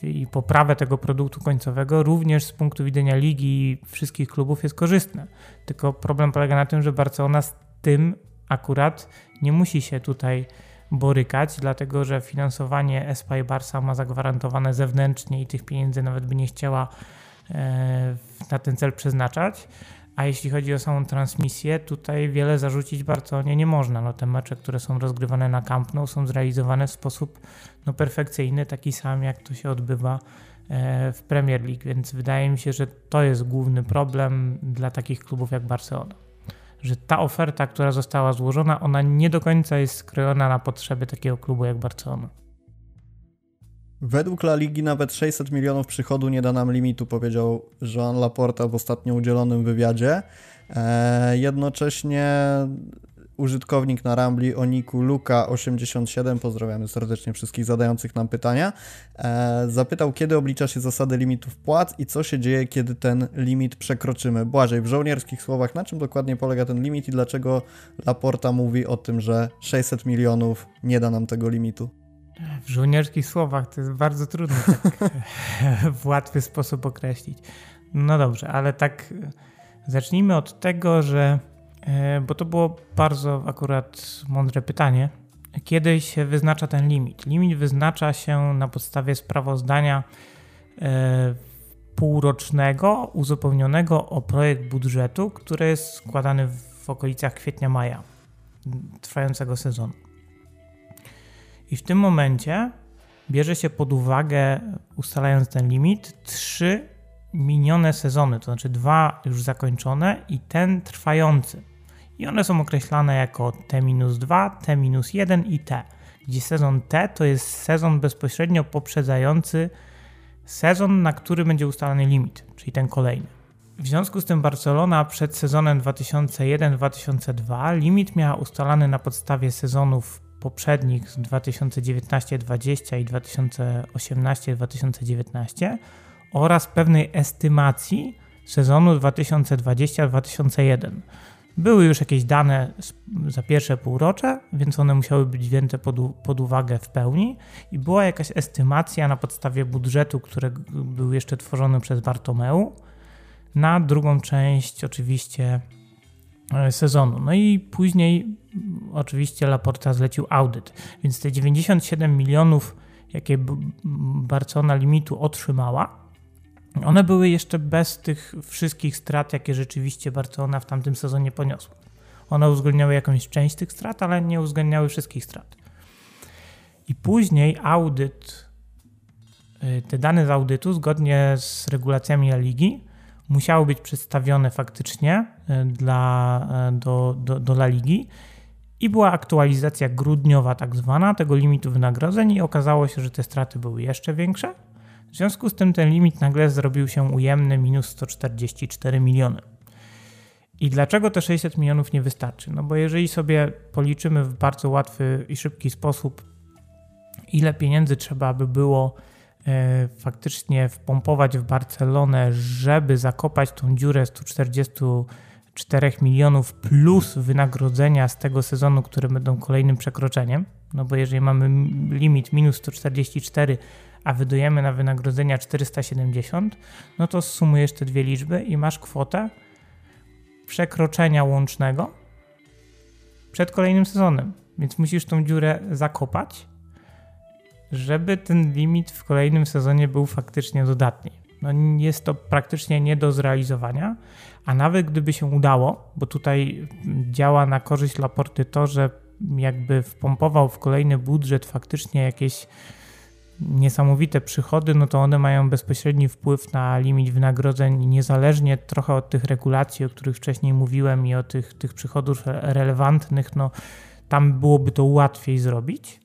y, i poprawę tego produktu końcowego również z punktu widzenia ligi i wszystkich klubów jest korzystne. Tylko problem polega na tym, że Barcelona z tym akurat nie musi się tutaj borykać, dlatego że finansowanie Espa i Barca ma zagwarantowane zewnętrznie i tych pieniędzy nawet by nie chciała e, na ten cel przeznaczać. A jeśli chodzi o samą transmisję, tutaj wiele zarzucić Barcelonie nie można. No, te mecze, które są rozgrywane na Camp Nou są zrealizowane w sposób no, perfekcyjny, taki sam jak to się odbywa e, w Premier League, więc wydaje mi się, że to jest główny problem dla takich klubów jak Barcelona. Że ta oferta, która została złożona, ona nie do końca jest skrojona na potrzeby takiego klubu jak Barcelona. Według La Ligi nawet 600 milionów przychodu nie da nam limitu, powiedział Jean Laporta w ostatnio udzielonym wywiadzie. E, jednocześnie użytkownik na Rambli Oniku Luka87, pozdrawiamy serdecznie wszystkich zadających nam pytania, e, zapytał, kiedy oblicza się zasady limitów płac i co się dzieje, kiedy ten limit przekroczymy. Błażej, w żołnierskich słowach, na czym dokładnie polega ten limit i dlaczego Laporta mówi o tym, że 600 milionów nie da nam tego limitu? W żołnierskich słowach to jest bardzo trudno tak w łatwy sposób określić. No dobrze, ale tak zacznijmy od tego, że E, bo to było bardzo akurat mądre pytanie. Kiedy się wyznacza ten limit? Limit wyznacza się na podstawie sprawozdania e, półrocznego, uzupełnionego o projekt budżetu, który jest składany w okolicach kwietnia-maja trwającego sezonu. I w tym momencie bierze się pod uwagę, ustalając ten limit, trzy minione sezony, to znaczy dwa już zakończone i ten trwający i one są określane jako T-2, T-1 i T, gdzie sezon T to jest sezon bezpośrednio poprzedzający sezon, na który będzie ustalony limit, czyli ten kolejny. W związku z tym Barcelona przed sezonem 2001-2002 limit miała ustalany na podstawie sezonów poprzednich z 2019-20 i 2018-2019 oraz pewnej estymacji sezonu 2020-2001. Były już jakieś dane za pierwsze półrocze, więc one musiały być wzięte pod, pod uwagę w pełni i była jakaś estymacja na podstawie budżetu, który był jeszcze tworzony przez Bartomeu na drugą część oczywiście e, sezonu. No i później oczywiście Laporta zlecił audyt, więc te 97 milionów, jakie Barcelona limitu otrzymała, one były jeszcze bez tych wszystkich strat, jakie rzeczywiście Barcelona w tamtym sezonie poniosła. One uwzględniały jakąś część tych strat, ale nie uwzględniały wszystkich strat. I później audyt, y, te dane z audytu, zgodnie z regulacjami La Ligi, musiały być przedstawione faktycznie y, dla, y, do, do, do La Ligi i była aktualizacja grudniowa, tak zwana, tego limitu wynagrodzeń, i okazało się, że te straty były jeszcze większe w związku z tym ten limit nagle zrobił się ujemny minus 144 miliony. I dlaczego te 600 milionów nie wystarczy? No bo jeżeli sobie policzymy w bardzo łatwy i szybki sposób, ile pieniędzy trzeba by było e, faktycznie wpompować w Barcelonę, żeby zakopać tą dziurę 144 milionów plus wynagrodzenia z tego sezonu, które będą kolejnym przekroczeniem, no bo jeżeli mamy limit minus 144, a wydujemy na wynagrodzenia 470, no to sumujesz te dwie liczby i masz kwotę przekroczenia łącznego przed kolejnym sezonem. Więc musisz tą dziurę zakopać, żeby ten limit w kolejnym sezonie był faktycznie dodatni. No jest to praktycznie nie do zrealizowania, a nawet gdyby się udało, bo tutaj działa na korzyść Laporty to, że jakby wpompował w kolejny budżet faktycznie jakieś niesamowite przychody, no to one mają bezpośredni wpływ na limit wynagrodzeń, niezależnie trochę od tych regulacji, o których wcześniej mówiłem i o tych, tych przychodów relevantnych, no tam byłoby to łatwiej zrobić.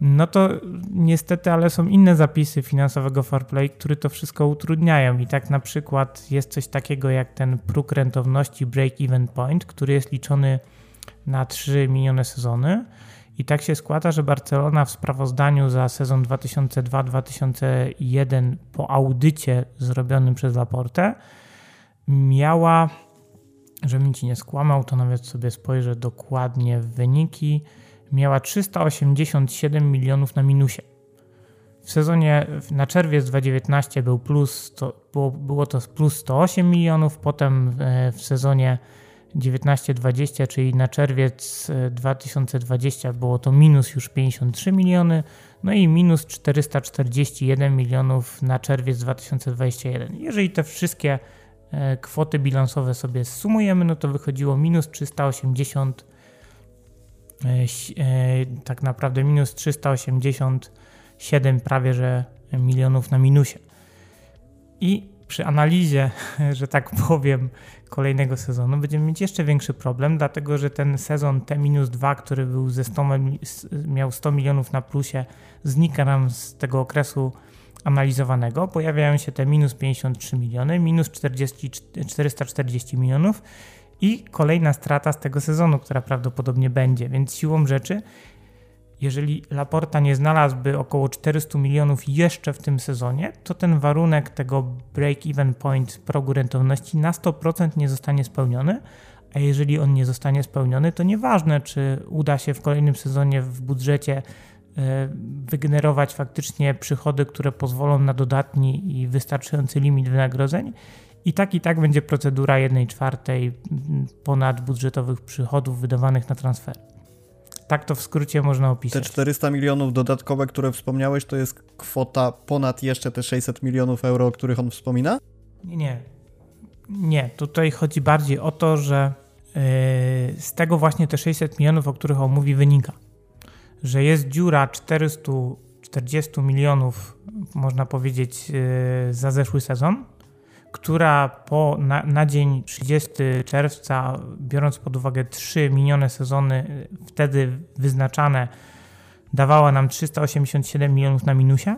No to niestety, ale są inne zapisy finansowego fair które to wszystko utrudniają. I tak na przykład jest coś takiego jak ten próg rentowności break-even point, który jest liczony na 3 minione sezony i tak się składa, że Barcelona w sprawozdaniu za sezon 2002-2001 po audycie zrobionym przez Laporte miała, żebym ci nie skłamał, to nawet sobie spojrzę dokładnie w wyniki, miała 387 milionów na minusie. W sezonie na czerwiec 2019 był plus, to było, było to plus 108 milionów, potem w sezonie 19-20, czyli na czerwiec 2020 e, było to minus już 53 miliony, no i minus 441 milionów na czerwiec 2021. Jeżeli te wszystkie e, kwoty bilansowe sobie sumujemy, no to wychodziło minus 380, e, tak naprawdę minus 387 prawie że milionów na minusie. I przy analizie, że tak powiem, kolejnego sezonu będziemy mieć jeszcze większy problem, dlatego że ten sezon T-2, który był ze 100, miał 100 milionów na plusie, znika nam z tego okresu analizowanego. Pojawiają się te minus 53 miliony, minus 40, 440 milionów i kolejna strata z tego sezonu, która prawdopodobnie będzie. Więc siłą rzeczy jeżeli Laporta nie znalazłby około 400 milionów jeszcze w tym sezonie, to ten warunek tego break-even point progu rentowności na 100% nie zostanie spełniony. A jeżeli on nie zostanie spełniony, to nieważne, czy uda się w kolejnym sezonie w budżecie e, wygenerować faktycznie przychody, które pozwolą na dodatni i wystarczający limit wynagrodzeń. I tak i tak będzie procedura 1 czwartej ponad budżetowych przychodów wydawanych na transfer. Tak to w skrócie można opisać. Te 400 milionów dodatkowe, które wspomniałeś, to jest kwota ponad jeszcze te 600 milionów euro, o których on wspomina? Nie, nie. Tutaj chodzi bardziej o to, że yy, z tego właśnie te 600 milionów, o których on mówi, wynika, że jest dziura 440 milionów, można powiedzieć, yy, za zeszły sezon, która po, na, na, dzień 30 czerwca, biorąc pod uwagę trzy minione sezony, wtedy wyznaczane, dawała nam 387 milionów na minusie.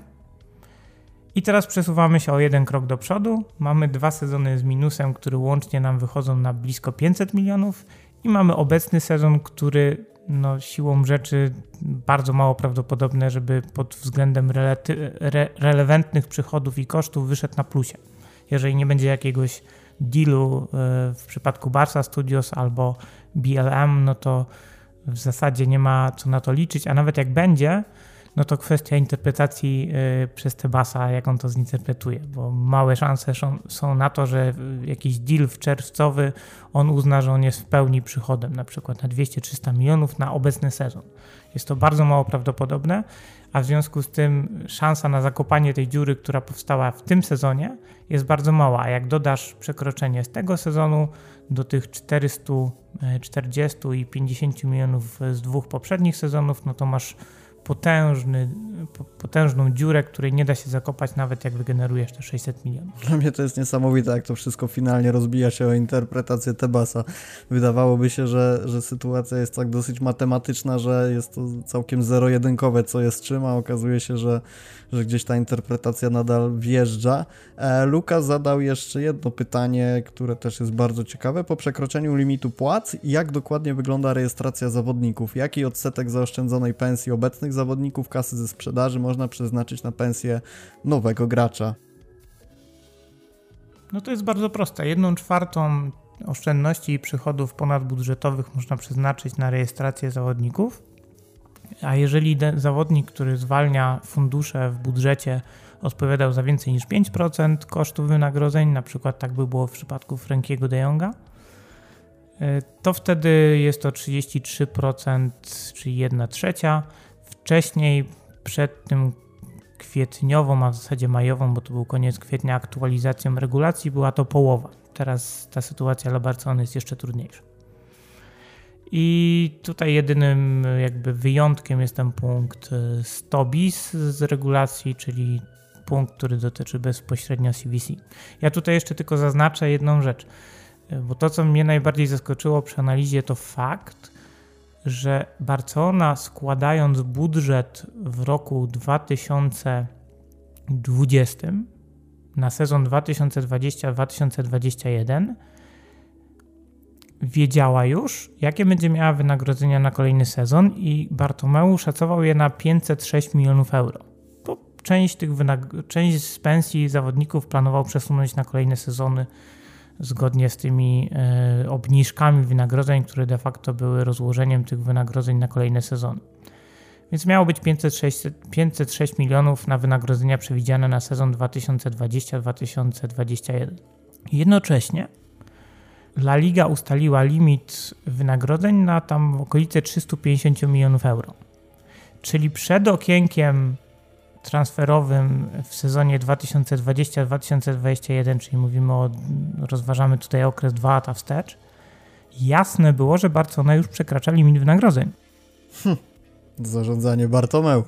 I teraz przesuwamy się o jeden krok do przodu. Mamy dwa sezony z minusem, które łącznie nam wychodzą na blisko 500 milionów, i mamy obecny sezon, który no, siłą rzeczy bardzo mało prawdopodobne, żeby pod względem re relevantnych przychodów i kosztów wyszedł na plusie jeżeli nie będzie jakiegoś dealu e, w przypadku Barca Studios albo BLM, no to w zasadzie nie ma co na to liczyć, a nawet jak będzie, no to kwestia interpretacji e, przez Tebasa, jak on to zinterpretuje, bo małe szanse są na to, że jakiś deal w czerwcowy on uzna, że on jest w pełni przychodem, na przykład na 200-300 milionów na obecny sezon. Jest to bardzo mało prawdopodobne, a w związku z tym szansa na zakopanie tej dziury, która powstała w tym sezonie, jest bardzo mała. A jak dodasz przekroczenie z tego sezonu do tych 440 i 50 milionów z dwóch poprzednich sezonów, no to masz potężny, potężną dziurę, której nie da się zakopać nawet jak wygenerujesz te 600 milionów. Dla mnie to jest niesamowite, jak to wszystko finalnie rozbija się o interpretację Tebasa. Wydawałoby się, że, że sytuacja jest tak dosyć matematyczna, że jest to całkiem zero-jedynkowe, co jest czym, a okazuje się, że, że gdzieś ta interpretacja nadal wjeżdża. E, Luka zadał jeszcze jedno pytanie, które też jest bardzo ciekawe. Po przekroczeniu limitu płac, jak dokładnie wygląda rejestracja zawodników? Jaki odsetek zaoszczędzonej pensji obecnych zawodników kasy ze sprzedaży można przeznaczyć na pensję nowego gracza? No to jest bardzo proste. Jedną czwartą oszczędności i przychodów ponadbudżetowych można przeznaczyć na rejestrację zawodników. A jeżeli zawodnik, który zwalnia fundusze w budżecie, odpowiadał za więcej niż 5% kosztów wynagrodzeń, na przykład tak by było w przypadku Frankiego de Jonga, e, to wtedy jest to 33%, czyli 1 trzecia. Wcześniej, przed tym kwietniową, a w zasadzie majową, bo to był koniec kwietnia, aktualizacją regulacji, była to połowa. Teraz ta sytuacja dla Barcelony jest jeszcze trudniejsza. I tutaj jedynym jakby wyjątkiem jest ten punkt 100 e, bis z regulacji, czyli punkt, który dotyczy bezpośrednio CVC. Ja tutaj jeszcze tylko zaznaczę jedną rzecz, e, bo to, co mnie najbardziej zaskoczyło przy analizie, to fakt, że Barcelona składając budżet w roku 2020 na sezon 2020-2021 wiedziała już, jakie będzie miała wynagrodzenia na kolejny sezon i Bartomeu szacował je na 506 milionów euro. Bo część, tych część z pensji zawodników planował przesunąć na kolejne sezony zgodnie z tymi e, obniżkami wynagrodzeń, które de facto były rozłożeniem tych wynagrodzeń na kolejne sezony. Więc miało być 506, 506 milionów na wynagrodzenia przewidziane na sezon 2020-2021. Jednocześnie La Liga ustaliła limit wynagrodzeń na tam w okolice 350 milionów euro. Czyli przed okienkiem transferowym w sezonie 2020-2021, czyli mówimy o, rozważamy tutaj okres 2 lata wstecz, jasne było, że Barcelona już przekracza limit wynagrodzeń. Hm, zarządzanie Bartomeu.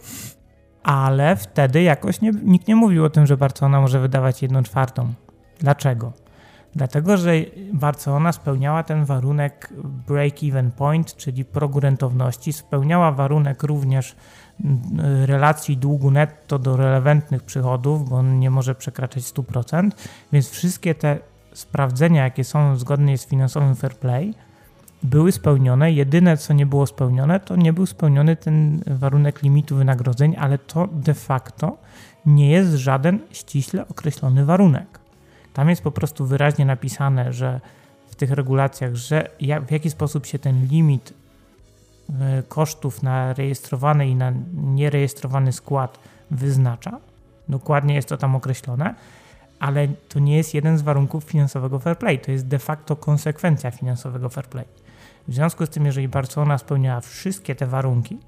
ale wtedy jakoś nie, nikt nie mówił o tym, że Barcelona może wydawać jedną czwartą. Dlaczego? Dlatego, że Barcelona spełniała ten warunek break-even point, czyli progu rentowności, spełniała warunek również mm, relacji długu netto do relevantnych przychodów, bo on nie może przekraczać 100%, więc wszystkie te sprawdzenia, jakie są zgodnie z finansowym fair play, były spełnione. Jedyne, co nie było spełnione, to nie był spełniony ten warunek limitu wynagrodzeń, ale to de facto nie jest żaden ściśle określony warunek. Tam jest po prostu wyraźnie napisane, że w tych regulacjach, że w jaki sposób się ten limit e, kosztów na rejestrowany i na nierejestrowany skład wyznacza. Dokładnie jest to tam określone, ale to nie jest jeden z warunków finansowego fair play. To jest de facto konsekwencja finansowego fair play. W związku z tym, jeżeli Barcelona spełniała wszystkie te warunki,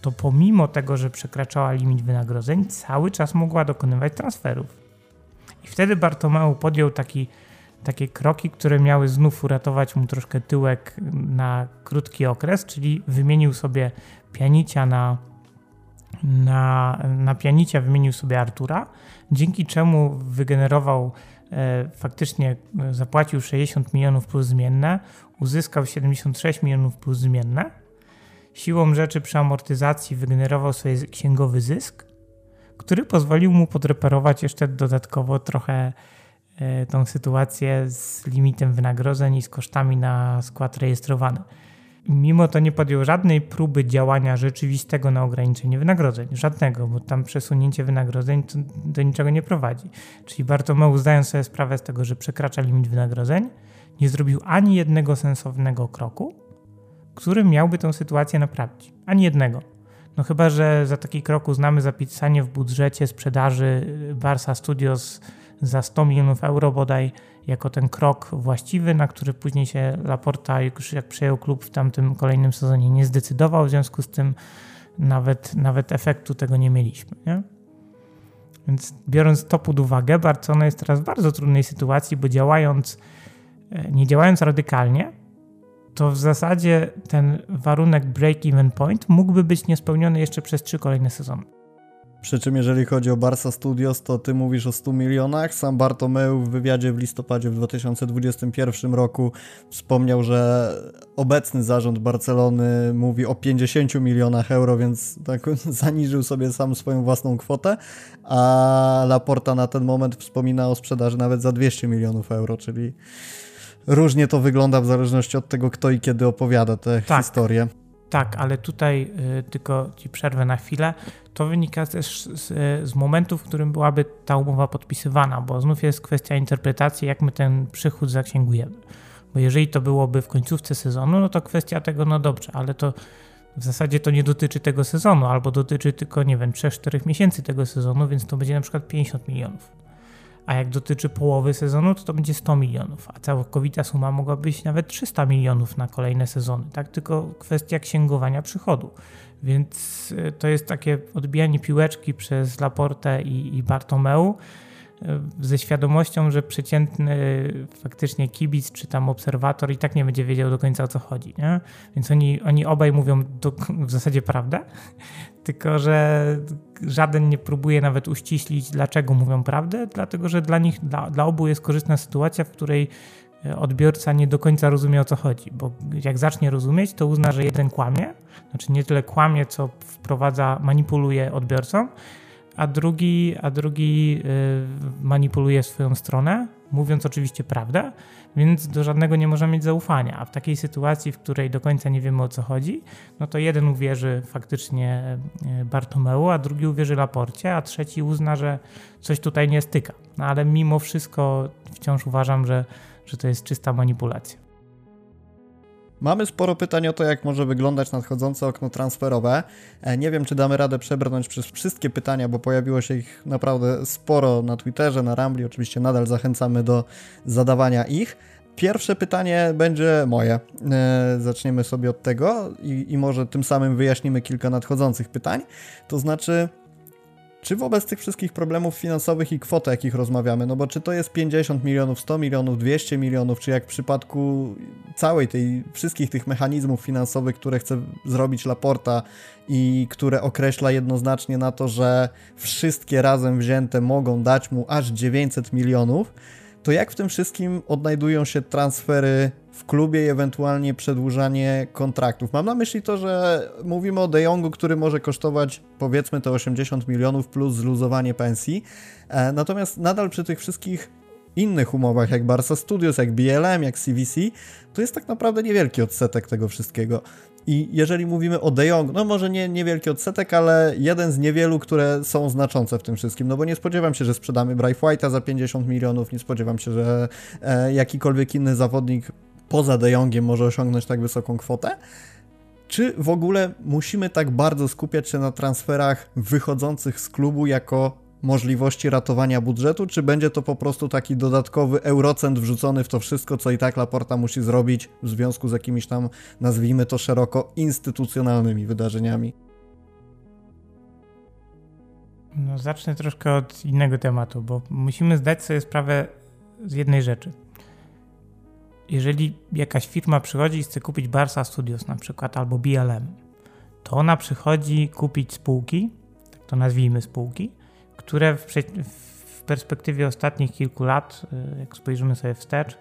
to pomimo tego, że przekraczała limit wynagrodzeń, cały czas mogła dokonywać transferów. I wtedy Bartomeu podjął taki, takie kroki, które miały znów uratować mu troszkę tyłek na krótki okres, czyli wymienił sobie pianicia na, na, na pianicia wymienił sobie Artura, dzięki czemu wygenerował e, faktycznie zapłacił 60 milionów plus zmienne, uzyskał 76 milionów plus zmienne. Siłą rzeczy przy amortyzacji wygenerował sobie księgowy zysk, który pozwolił mu podreperować jeszcze dodatkowo trochę e, tą sytuację z limitem wynagrodzeń i z kosztami na skład rejestrowany. Mimo to nie podjął żadnej próby działania rzeczywistego na ograniczenie wynagrodzeń. Żadnego, bo tam przesunięcie wynagrodzeń do niczego nie prowadzi. Czyli Bartomeu, zdając sobie sprawę z tego, że przekracza limit wynagrodzeń, nie zrobił ani jednego sensownego kroku, który miałby tę sytuację naprawić. Ani jednego. No chyba, że za taki krok uznamy zapisanie w budżecie sprzedaży Barsa Studios za 100 milionów euro bodaj jako ten krok właściwy, na który później się Laporta już jak przejął klub w tamtym kolejnym sezonie nie zdecydował, w związku z tym nawet, nawet efektu tego nie mieliśmy. Nie? Więc biorąc to pod uwagę, Barcelona jest teraz w bardzo trudnej sytuacji, bo działając, e, nie działając radykalnie, to w zasadzie ten warunek break-even point mógłby być niespełniony jeszcze przez trzy kolejne sezony. Przy czym jeżeli chodzi o Barca Studios, to ty mówisz o 100 milionach. Sam Bartomeu w wywiadzie w listopadzie w 2021 roku wspomniał, że obecny zarząd Barcelony mówi o 50 milionach euro, więc tak zaniżył sobie sam swoją własną kwotę, a Laporta na ten moment wspomina o sprzedaży nawet za 200 milionów euro, czyli różnie to wygląda w zależności od tego, kto i kiedy opowiada tę tak. historię. Tak, ale tutaj y, tylko ci przerwę na chwilę. To wynika też z, z, momentu, w którym byłaby ta umowa podpisywana, bo znów jest kwestia interpretacji, jak my ten przychód zaksięgujemy. Bo jeżeli to byłoby w końcówce sezonu, no to kwestia tego, no dobrze, ale to w zasadzie to nie dotyczy tego sezonu, albo dotyczy tylko, nie wiem, 3-4 miesięcy tego sezonu, więc to będzie na przykład 50 milionów a jak dotyczy połowy sezonu, to to będzie 100 milionów, a całkowita suma mogła być nawet 300 milionów na kolejne sezony, tak? Tylko kwestia księgowania przychodu. Więc y, to jest takie odbijanie piłeczki przez Laportę i, i Bartomeu, ze świadomością, że przeciętny faktycznie kibic czy tam obserwator i tak nie będzie wiedział do końca o co chodzi. Nie? Więc oni, oni obaj mówią do, w zasadzie prawdę, tylko że żaden nie próbuje nawet uściślić, dlaczego mówią prawdę, dlatego że dla nich, dla, dla obu jest korzystna sytuacja, w której e, odbiorca nie do końca rozumie o co chodzi, bo jak zacznie rozumieć, to uzna, że jeden kłamie, znaczy nie tyle kłamie, co wprowadza, manipuluje odbiorcą, a drugi, a drugi y, manipuluje swoją stronę, mówiąc oczywiście prawdę, więc do żadnego nie może mieć zaufania. A w takiej sytuacji, w której do końca nie wiemy o co chodzi, no to jeden uwierzy faktycznie y, Bartomeu, a drugi uwierzy Laporcie, a trzeci uzna, że coś tutaj nie styka. No ale mimo wszystko wciąż uważam, że, że to jest czysta manipulacja. Mamy sporo pytań o to, jak może wyglądać nadchodzące okno transferowe. E, nie wiem, czy damy radę przebrnąć przez wszystkie pytania, bo pojawiło się ich naprawdę sporo na Twitterze, na Rambli. Oczywiście nadal zachęcamy do zadawania ich. Pierwsze pytanie będzie moje. E, zaczniemy sobie od tego i, i może tym samym wyjaśnimy kilka nadchodzących pytań. To znaczy, czy wobec tych wszystkich problemów finansowych i kwot, o jakich rozmawiamy, no bo czy to jest 50 milionów, 100 milionów, 200 milionów, czy jak w przypadku całej tej, wszystkich tych mechanizmów finansowych, które chce zrobić Laporta i które określa jednoznacznie na to, że wszystkie razem wzięte mogą dać mu aż 900 milionów, to jak w tym wszystkim odnajdują się transfery w klubie i ewentualnie przedłużanie kontraktów. Mam na myśli to, że mówimy o De Jongu, który może kosztować powiedzmy te 80 milionów plus zluzowanie pensji, e, natomiast nadal przy tych wszystkich innych umowach, jak Barca Studios, jak BLM, jak CVC, to jest tak naprawdę niewielki odsetek tego wszystkiego. I jeżeli mówimy o De Jong, no może nie niewielki odsetek, ale jeden z niewielu, które są znaczące w tym wszystkim, no bo nie spodziewam się, że sprzedamy Bryce White'a za 50 milionów, nie spodziewam się, że e, jakikolwiek inny zawodnik poza De Jongiem może osiągnąć tak wysoką kwotę. Czy w ogóle musimy tak bardzo skupiać się na transferach wychodzących z klubu jako możliwości ratowania budżetu, czy będzie to po prostu taki dodatkowy eurocent wrzucony w to wszystko, co i tak Laporta musi zrobić w związku z jakimiś tam, nazwijmy to szeroko, instytucjonalnymi wydarzeniami? No, zacznę troszkę od innego tematu, bo musimy zdać sobie sprawę z jednej rzeczy. Jeżeli jakaś firma przychodzi i chce kupić Barsa Studios na przykład albo BLM, to ona przychodzi kupić spółki, tak to nazwijmy spółki, które w, w perspektywie ostatnich kilku lat, y, jak spojrzymy sobie wstecz, y,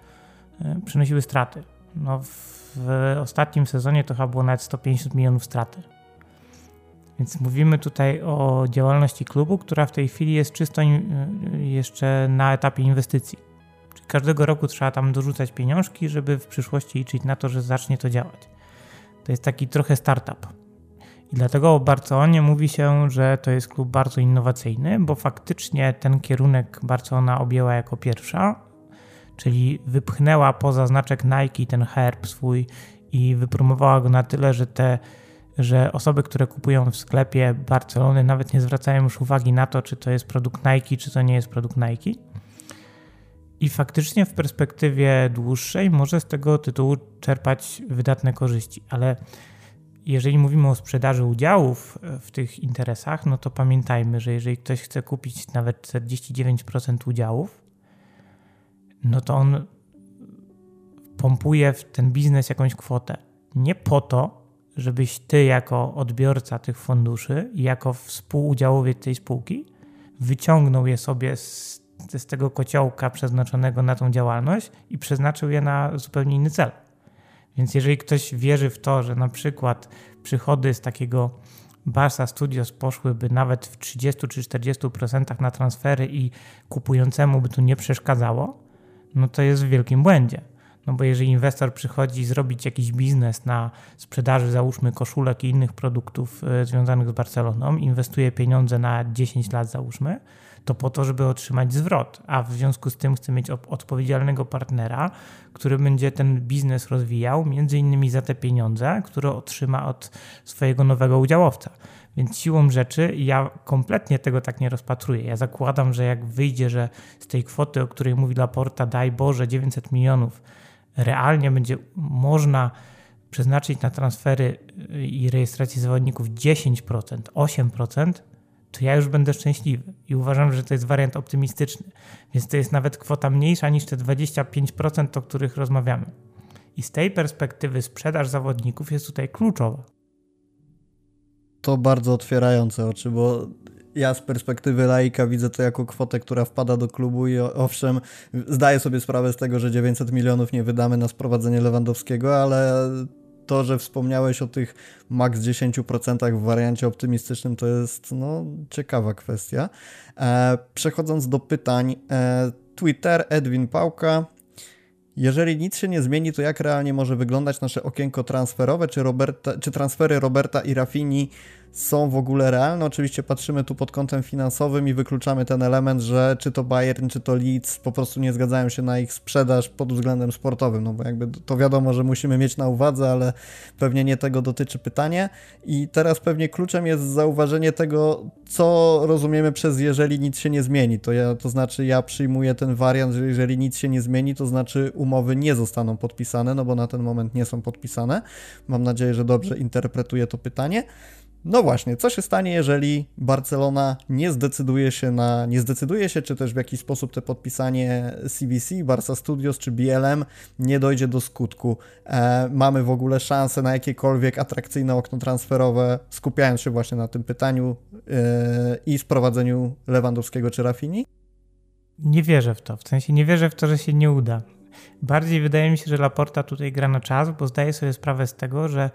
przynosiły straty. No w ostatnim sezonie to chyba było nawet 150 milionów straty. Więc mówimy tutaj o działalności klubu, która w tej chwili jest czysto y, jeszcze na etapie inwestycji. Każdego roku trzeba tam dorzucać pieniążki, żeby w przyszłości liczyć na to, że zacznie to działać. To jest taki trochę startup. I dlatego o Barcelonie mówi się, że to jest klub bardzo innowacyjny, bo faktycznie ten kierunek Barcelona objęła jako pierwsza, czyli wypchnęła poza znaczek Nike ten herb swój i wypromowała go na tyle, że te że osoby, które kupują w sklepie Barcelony nawet nie zwracają już uwagi na to, czy to jest produkt Nike, czy to nie jest produkt Nike. I faktycznie w perspektywie dłuższej może z tego tytułu czerpać wydatne korzyści, ale jeżeli mówimy o sprzedaży udziałów e, w tych interesach, no to pamiętajmy, że jeżeli ktoś chce kupić nawet 49% udziałów, no to on pompuje w ten biznes jakąś kwotę. Nie po to, żebyś ty jako odbiorca tych funduszy i jako współudziałowiec tej spółki wyciągnął je sobie z, z tego kociołka przeznaczonego na tą działalność i przeznaczył je na zupełnie inny cel. Więc jeżeli ktoś wierzy w to, że na przykład przychody z takiego Barca Studios poszłyby nawet w 30 czy 40% na transfery i kupującemu by to nie przeszkadzało, no to jest w wielkim błędzie. No bo jeżeli inwestor przychodzi zrobić jakiś biznes na sprzedaży, załóżmy koszulek i innych produktów y, związanych z Barceloną, inwestuje pieniądze na 10 lat, załóżmy, to po to, żeby otrzymać zwrot, a w związku z tym chce mieć odpowiedzialnego partnera, który będzie ten biznes rozwijał, między innymi za te pieniądze, które otrzyma od swojego nowego udziałowca. Więc siłą rzeczy ja kompletnie tego tak nie rozpatruję. Ja zakładam, że jak wyjdzie, że z tej kwoty, o której mówi Laporta, daj Boże 900 milionów, realnie będzie można przeznaczyć na transfery i rejestrację zawodników 10%, 8%, to ja już będę szczęśliwy. I uważam, że to jest wariant optymistyczny. Więc to jest nawet kwota mniejsza niż te 25%, o których rozmawiamy. I z tej perspektywy sprzedaż zawodników jest tutaj kluczowa. To bardzo otwierające oczy, bo ja z perspektywy laika widzę to jako kwotę, która wpada do klubu i owszem, zdaję sobie sprawę z tego, że 900 milionów nie wydamy na sprowadzenie Lewandowskiego, ale to, że wspomniałeś o tych maks 10% w wariancie optymistycznym, to jest no, ciekawa kwestia. E, przechodząc do pytań, e, Twitter, Edwin Pałka. Jeżeli nic się nie zmieni, to jak realnie może wyglądać nasze okienko transferowe? Czy, Roberta, czy transfery Roberta i Rafini są w ogóle realne. Oczywiście patrzymy tu pod kątem finansowym i wykluczamy ten element, że czy to Bayern, czy to Leeds po prostu nie zgadzają się na ich sprzedaż pod względem sportowym, no bo jakby to wiadomo, że musimy mieć na uwadze, ale pewnie nie tego dotyczy pytanie. I teraz pewnie kluczem jest zauważenie tego, co rozumiemy przez jeżeli nic się nie zmieni. To, ja, to znaczy ja przyjmuję ten wariant, że jeżeli nic się nie zmieni, to znaczy umowy nie zostaną podpisane, no bo na ten moment nie są podpisane. Mam nadzieję, że dobrze interpretuję to pytanie. No właśnie, co się stanie, jeżeli Barcelona nie zdecyduje się na, nie zdecyduje się, czy też w jakiś sposób te podpisanie CVC, Barca Studios czy BLM nie dojdzie do skutku? E, mamy w ogóle szansę na jakiekolwiek atrakcyjne okno transferowe, skupiając się właśnie na tym pytaniu e, i sprowadzeniu Lewandowskiego czy Rafini? Nie wierzę w to, w sensie nie wierzę w to, że się nie uda. Bardziej wydaje mi się, że Laporta tutaj gra na czas, bo zdaje sobie sprawę z tego, że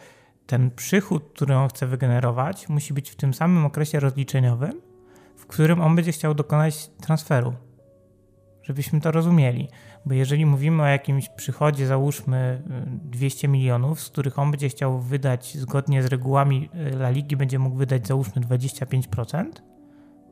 ten przychód, który on chce wygenerować, musi być w tym samym okresie rozliczeniowym, w którym on będzie chciał dokonać transferu. Żebyśmy to rozumieli. Bo jeżeli mówimy o jakimś przychodzie, załóżmy 200 milionów, z których on będzie chciał wydać zgodnie z regułami y, La Ligi, będzie mógł wydać załóżmy 25%,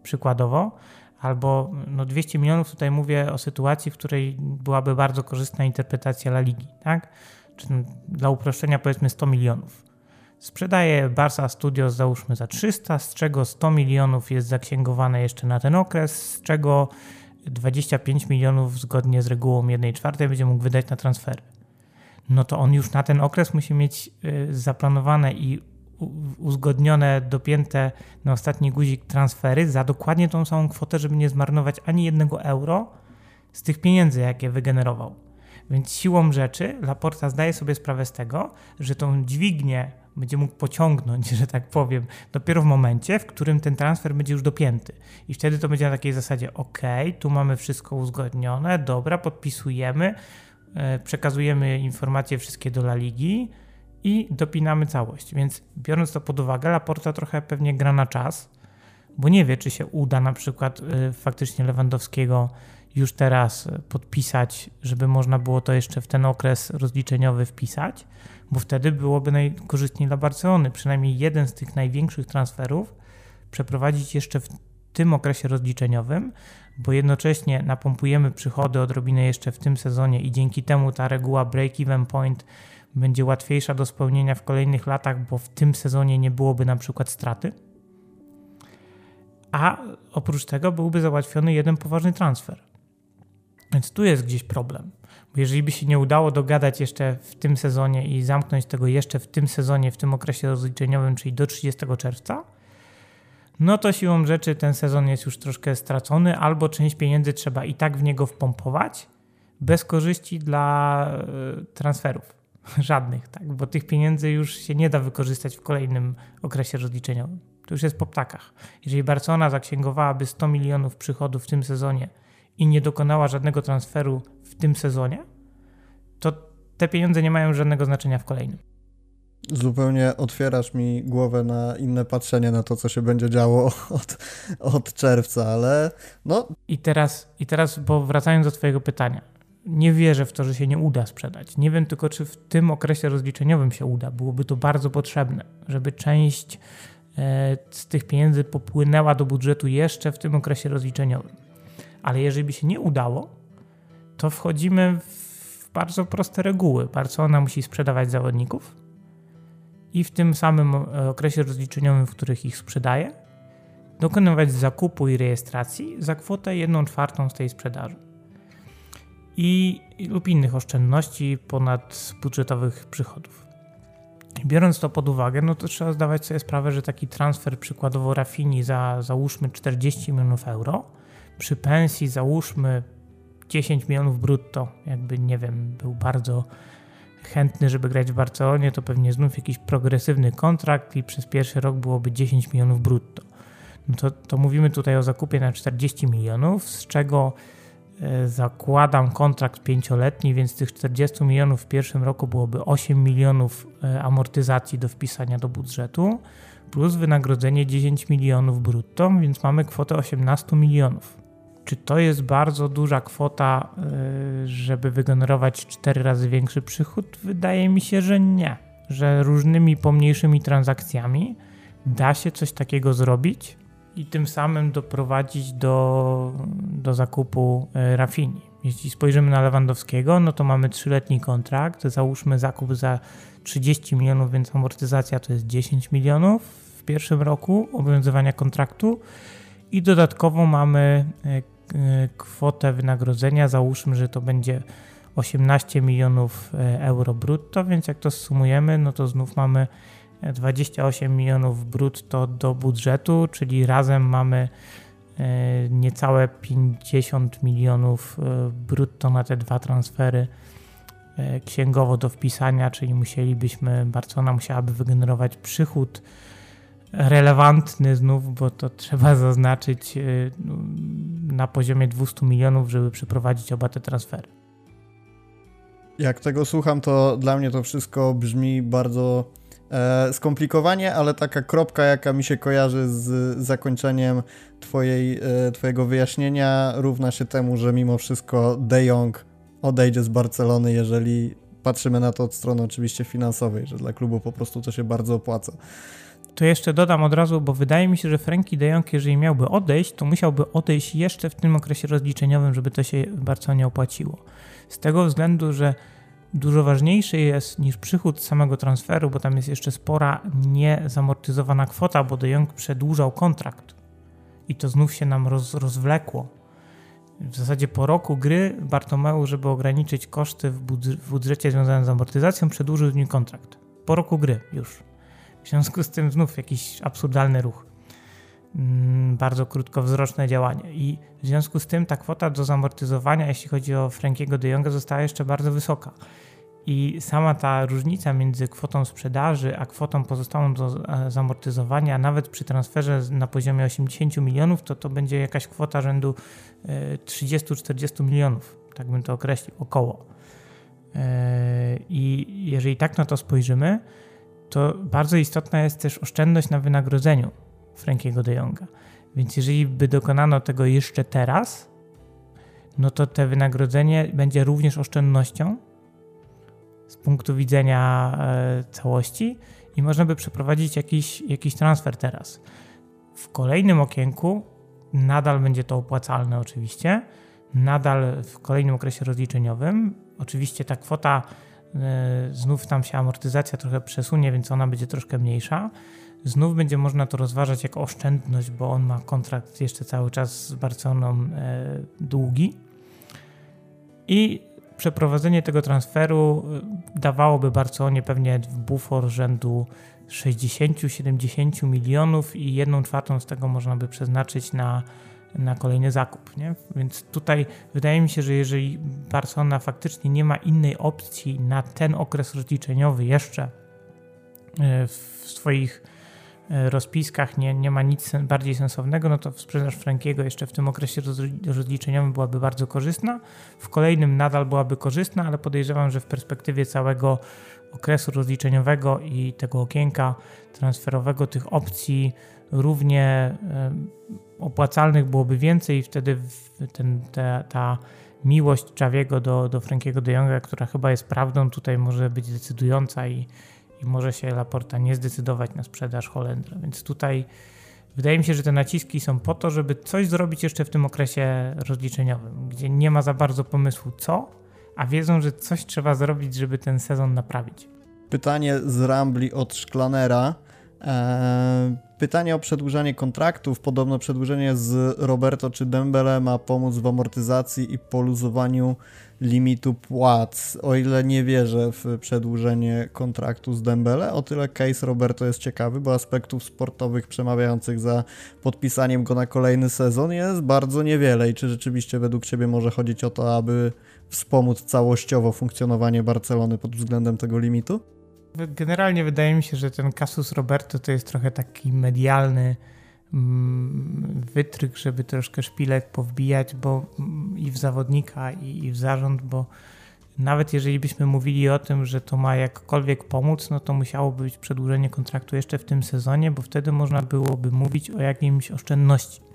przykładowo, albo no 200 milionów, tutaj mówię o sytuacji, w której byłaby bardzo korzystna interpretacja La Ligi, tak? Czy dla uproszczenia powiedzmy 100 milionów. Sprzedaje Barca Studios załóżmy za 300, z czego 100 milionów jest zaksięgowane jeszcze na ten okres, z czego 25 milionów zgodnie z regułą 1 czwartej będzie mógł wydać na transfery. No to on już na ten okres musi mieć y, zaplanowane i uzgodnione, dopięte na ostatni guzik transfery za dokładnie tą samą kwotę, żeby nie zmarnować ani jednego euro z tych pieniędzy, jakie wygenerował. Więc siłą rzeczy Laporta zdaje sobie sprawę z tego, że tą dźwignię będzie mógł pociągnąć, że tak powiem, dopiero w momencie, w którym ten transfer będzie już dopięty. I wtedy to będzie na takiej zasadzie: OK, tu mamy wszystko uzgodnione, dobra, podpisujemy, e, przekazujemy informacje wszystkie do La Ligi i dopinamy całość. Więc biorąc to pod uwagę, Laporta trochę pewnie gra na czas, bo nie wie, czy się uda na przykład e, faktycznie Lewandowskiego już teraz podpisać, żeby można było to jeszcze w ten okres rozliczeniowy wpisać, bo wtedy byłoby najkorzystniej dla Barcelony. Przynajmniej jeden z tych największych transferów przeprowadzić jeszcze w tym okresie rozliczeniowym, bo jednocześnie napompujemy przychody odrobinę jeszcze w tym sezonie i dzięki temu ta reguła break-even point będzie łatwiejsza do spełnienia w kolejnych latach, bo w tym sezonie nie byłoby na przykład straty. A oprócz tego byłby załatwiony jeden poważny transfer. Więc tu jest gdzieś problem. Bo jeżeli by się nie udało dogadać jeszcze w tym sezonie i zamknąć tego jeszcze w tym sezonie, w tym okresie rozliczeniowym, czyli do 30 czerwca, no to siłą rzeczy ten sezon jest już troszkę stracony, albo część pieniędzy trzeba i tak w niego wpompować, bez korzyści dla e, transferów. Żadnych, tak? Bo tych pieniędzy już się nie da wykorzystać w kolejnym okresie rozliczeniowym. To już jest po ptakach. Jeżeli Barcelona zaksięgowałaby 100 milionów przychodów w tym sezonie i nie dokonała żadnego transferu w tym sezonie, to te pieniądze nie mają żadnego znaczenia w kolejnym. Zupełnie otwierasz mi głowę na inne patrzenie na to, co się będzie działo od, od czerwca, ale no. I teraz, I teraz, bo wracając do Twojego pytania, nie wierzę w to, że się nie uda sprzedać. Nie wiem tylko, czy w tym okresie rozliczeniowym się uda. Byłoby to bardzo potrzebne, żeby część e, z tych pieniędzy popłynęła do budżetu jeszcze w tym okresie rozliczeniowym. Ale jeżeli by się nie udało, to wchodzimy w bardzo proste reguły. Barcelona musi sprzedawać zawodników i w tym samym e, okresie rozliczeniowym, w których ich sprzedaje, dokonywać zakupu i rejestracji za kwotę 1 czwartą z tej sprzedaży. I, lub innych oszczędności ponad budżetowych przychodów. Biorąc to pod uwagę, no to trzeba zdawać sobie sprawę, że taki transfer przykładowo Rafini za załóżmy 40 milionów euro przy pensji załóżmy 10 milionów brutto, jakby nie wiem, był bardzo chętny, żeby grać w Barcelonie, to pewnie znów jakiś progresywny kontrakt i przez pierwszy rok byłoby 10 milionów brutto. No to, to mówimy tutaj o zakupie na 40 milionów, z czego e, zakładam kontrakt pięcioletni, więc tych 40 milionów w pierwszym roku byłoby 8 milionów e, amortyzacji do wpisania do budżetu, plus wynagrodzenie 10 milionów brutto, więc mamy kwotę 18 milionów. Czy to jest bardzo duża kwota, y, żeby wygenerować 4 razy większy przychód? Wydaje mi się, że nie. Że różnymi pomniejszymi transakcjami da się coś takiego zrobić i tym samym doprowadzić do, do zakupu y, Rafini. Jeśli spojrzymy na Lewandowskiego, no to mamy trzyletni kontrakt, załóżmy zakup za 30 milionów, więc amortyzacja to jest 10 milionów w pierwszym roku obowiązywania kontraktu i dodatkowo mamy y, kwotę wynagrodzenia, załóżmy, że to będzie 18 milionów e, euro brutto, więc jak to sumujemy, no to znów mamy 28 milionów brutto do budżetu, czyli razem mamy e, niecałe 50 milionów e, brutto na te dwa transfery e, księgowo do wpisania, czyli musielibyśmy, Barcelona musiałaby wygenerować przychód relevantny znów, bo to trzeba zaznaczyć na poziomie 200 milionów, żeby przeprowadzić oba te transfery. Jak tego słucham, to dla mnie to wszystko brzmi bardzo e, skomplikowanie, ale taka kropka, jaka mi się kojarzy z zakończeniem twojej, e, twojego wyjaśnienia, równa się temu, że mimo wszystko De Jong odejdzie z Barcelony, jeżeli patrzymy na to od strony oczywiście finansowej, że dla klubu po prostu to się bardzo opłaca. To jeszcze dodam od razu, bo wydaje mi się, że Frankie de Jong, jeżeli miałby odejść, to musiałby odejść jeszcze w tym okresie rozliczeniowym, żeby to się bardzo nie opłaciło. Z tego względu, że dużo ważniejszy jest niż przychód samego transferu, bo tam jest jeszcze spora niezamortyzowana kwota, bo De Jong przedłużał kontrakt i to znów się nam roz, rozwlekło. W zasadzie po roku gry Bartomeu, żeby ograniczyć koszty w, budżecie związanym z amortyzacją, przedłużył z nim kontrakt. Po roku gry już. W związku z tym znów jakiś absurdalny ruch. Mm, bardzo krótkowzroczne działanie. I w związku z tym ta kwota do zamortyzowania, jeśli chodzi o Frankiego de Jonga, została jeszcze bardzo wysoka. I sama ta różnica między kwotą sprzedaży a kwotą pozostałą do e, zamortyzowania, nawet przy transferze na poziomie 80 milionów, to to będzie jakaś kwota rzędu 30-40 e, milionów, tak bym to określił, około. E, I jeżeli tak na to spojrzymy, to bardzo istotna jest też oszczędność na wynagrodzeniu Frankiego de Jonga. Więc jeżeli by dokonano tego jeszcze teraz, no to te wynagrodzenie będzie również oszczędnością z punktu widzenia e, całości i można by przeprowadzić jakiś, jakiś transfer teraz. W kolejnym okienku nadal będzie to opłacalne oczywiście, nadal w kolejnym okresie rozliczeniowym. Oczywiście ta kwota, znów tam się amortyzacja trochę przesunie, więc ona będzie troszkę mniejsza. Znów będzie można to rozważać jako oszczędność, bo on ma kontrakt jeszcze cały czas z Barceloną e, długi. I przeprowadzenie tego transferu y, dawałoby Barcelonie pewnie bufor rzędu 60-70 milionów i jedną czwartą z tego można by przeznaczyć na, na kolejny zakup. Nie? Więc tutaj wydaje mi się, że jeżeli Barcelona faktycznie nie ma innej opcji na ten okres rozliczeniowy jeszcze y, w swoich E, rozpiskach nie, nie ma nic bardziej sensownego, no to sprzedaż Frankiego jeszcze w tym okresie rozliczeniowym byłaby bardzo korzystna. W kolejnym nadal byłaby korzystna, ale podejrzewam, że w perspektywie całego okresu rozliczeniowego i tego okienka transferowego tych opcji równie e, opłacalnych byłoby więcej i wtedy ten, ta, ta miłość Czawiego do, do Frankiego de Jonga, która chyba jest prawdą, tutaj może być decydująca i i może się Laporta nie zdecydować na sprzedaż Holendra. Więc tutaj wydaje mi się, że te naciski są po to, żeby coś zrobić jeszcze w tym okresie rozliczeniowym, gdzie nie ma za bardzo pomysłu co, a wiedzą, że coś trzeba zrobić, żeby ten sezon naprawić. Pytanie z Rambli od Szklanera. Eee, pytanie o przedłużanie kontraktów. Podobno przedłużenie z Roberto czy Dembele ma pomóc w amortyzacji i poluzowaniu limitu płac. O ile nie wierzę w przedłużenie kontraktu z Dembele, o tyle case Roberto jest ciekawy, bo aspektów sportowych przemawiających za podpisaniem go na kolejny sezon jest bardzo niewiele. I czy rzeczywiście według Ciebie może chodzić o to, aby wspomóc całościowo funkcjonowanie Barcelony pod względem tego limitu? Generalnie wydaje mi się, że ten kasus Roberto to jest trochę taki medialny mm, wytryk, żeby troszkę szpilek powbijać, bo mm, i w zawodnika, i, i w zarząd, bo nawet jeżeli byśmy mówili o tym, że to ma jakkolwiek pomóc, no to musiałoby być przedłużenie kontraktu jeszcze w tym sezonie, bo wtedy można byłoby mówić o jakimś oszczędności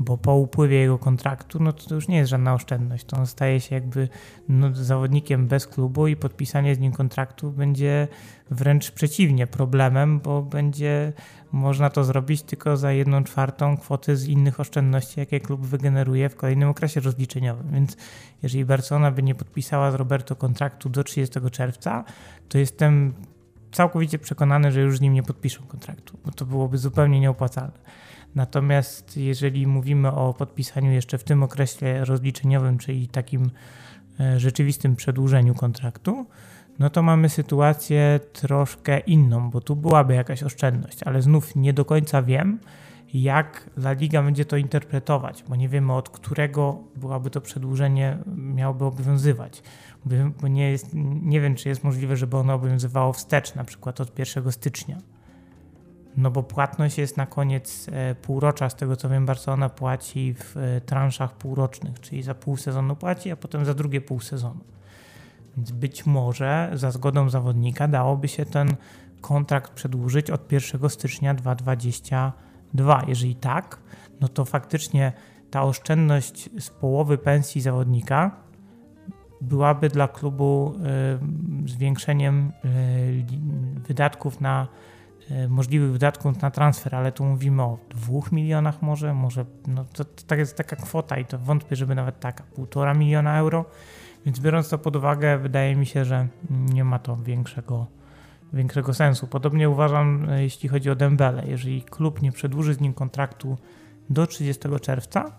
bo po upływie jego kontraktu, no to, już nie jest żadna oszczędność. To on staje się jakby no, zawodnikiem bez klubu i podpisanie z nim kontraktu będzie wręcz przeciwnie problemem, bo będzie można to zrobić tylko za jedną czwartą kwoty z innych oszczędności, jakie klub wygeneruje w kolejnym okresie rozliczeniowym. Więc jeżeli Barcelona by nie podpisała z Roberto kontraktu do 30 czerwca, to jestem całkowicie przekonany, że już z nim nie podpiszą kontraktu, bo to byłoby zupełnie nieopłacalne. Natomiast jeżeli mówimy o podpisaniu jeszcze w tym okresie rozliczeniowym, czyli takim e, rzeczywistym przedłużeniu kontraktu, no to mamy sytuację troszkę inną, bo tu byłaby jakaś oszczędność, ale znów nie do końca wiem, jak La Liga będzie to interpretować, bo nie wiemy od którego byłaby to przedłużenie miałoby obowiązywać. Bo nie, jest, nie wiem, czy jest możliwe, żeby ono obowiązywało wstecz, na przykład od 1 stycznia. No bo płatność jest na koniec e, półrocza, z tego co wiem, Barcelona płaci w e, transzach półrocznych, czyli za pół sezonu płaci, a potem za drugie pół sezonu. Więc być może za zgodą zawodnika dałoby się ten kontrakt przedłużyć od 1 stycznia 2022. Jeżeli tak, no to faktycznie ta oszczędność z połowy pensji zawodnika byłaby dla klubu y, zwiększeniem wydatków na możliwych wydatków na transfer, ale tu mówimy o dwóch milionach może, może no to, to tak jest taka kwota i to wątpię, żeby nawet taka, półtora miliona euro więc biorąc to pod uwagę, wydaje mi się, że nie ma to większego, większego sensu. Podobnie uważam, e, jeśli chodzi o Dembele. Jeżeli klub nie przedłuży z nim kontraktu do 30 czerwca,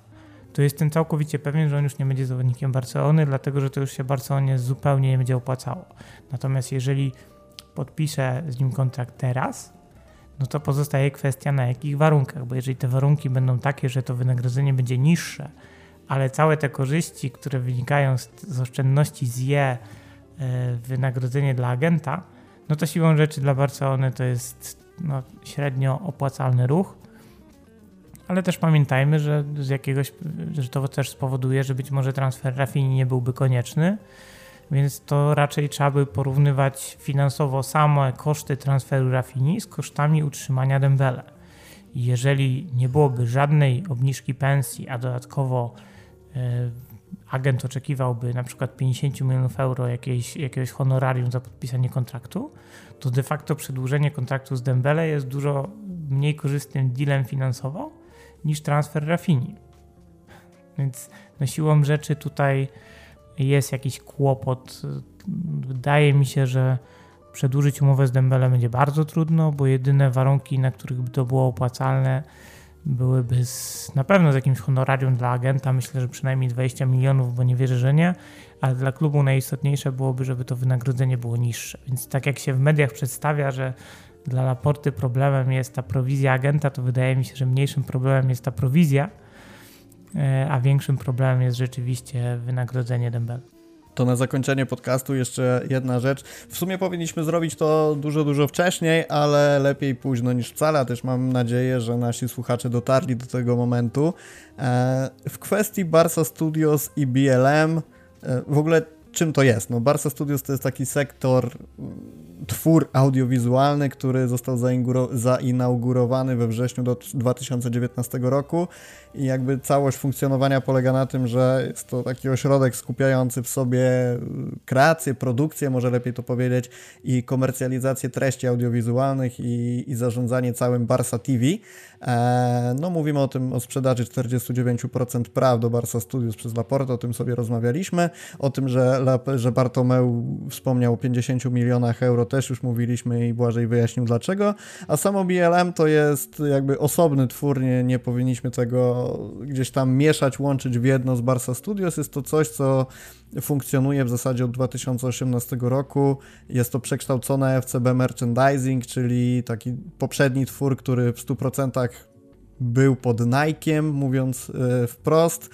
to jestem całkowicie pewien, że on już nie będzie zawodnikiem Barcelony, dlatego że to już się Barcelonie zupełnie nie będzie opłacało. Natomiast jeżeli podpiszę z nim kontrakt teraz, no to pozostaje kwestia na jakich warunkach, bo jeżeli te warunki będą takie, że to wynagrodzenie będzie niższe ale całe te korzyści, które wynikają z, z oszczędności z je e, wynagrodzenie dla agenta, no to siłą rzeczy dla Barcelony to jest no, średnio opłacalny ruch. Ale też pamiętajmy, że z jakiegoś, że to też spowoduje, że być może transfer Rafini nie byłby konieczny, więc to raczej trzeba by porównywać finansowo same koszty transferu Rafini z kosztami utrzymania Dembele. jeżeli nie byłoby żadnej obniżki pensji, a dodatkowo E, agent oczekiwałby na przykład 50 milionów euro jakiejś, jakiegoś honorarium za podpisanie kontraktu, to de facto przedłużenie kontraktu z Dembele jest dużo mniej korzystnym dealem finansowo niż transfer Rafini. Więc no siłą rzeczy tutaj jest jakiś kłopot. Wydaje mi się, że przedłużyć umowę z Dembele będzie bardzo trudno, bo jedyne warunki, na których by to było opłacalne, byłyby z, na pewno z jakimś honorarium dla agenta, myślę, że przynajmniej 20 milionów, bo nie wierzę, że nie, ale dla klubu najistotniejsze byłoby, żeby to wynagrodzenie było niższe. Więc tak jak się w mediach przedstawia, że dla Laporty problemem jest ta prowizja agenta, to wydaje mi się, że mniejszym problemem jest ta prowizja, a większym problemem jest rzeczywiście wynagrodzenie Dembele. To na zakończenie podcastu jeszcze jedna rzecz. W sumie powinniśmy zrobić to dużo, dużo wcześniej, ale lepiej późno niż wcale, a też mam nadzieję, że nasi słuchacze dotarli do tego momentu. E, w kwestii Barca Studios i BLM, e, w ogóle czym to jest? No Barca Studios to jest taki sektor twór audiowizualny, który został zainaugurowany we wrześniu do 2019 roku i jakby całość funkcjonowania polega na tym, że jest to taki ośrodek skupiający w sobie kreację, produkcję, może lepiej to powiedzieć, i komercjalizację treści audiowizualnych i, i zarządzanie całym Barca TV. E, no mówimy o tym, o sprzedaży 49% praw do Barca Studios przez Laporte, o tym sobie rozmawialiśmy, o tym, że, że Bartomeu wspomniał o 50 milionach euro też już mówiliśmy i Błażej wyjaśnił dlaczego, a samo BLM to jest jakby osobny twór, nie, nie powinniśmy tego gdzieś tam mieszać, łączyć w jedno z Barca Studios, jest to coś, co funkcjonuje w zasadzie od 2018 roku. Jest to przekształcone FCB Merchandising, czyli taki poprzedni twór, który w 100% był pod Nike'iem, mówiąc yy, wprost.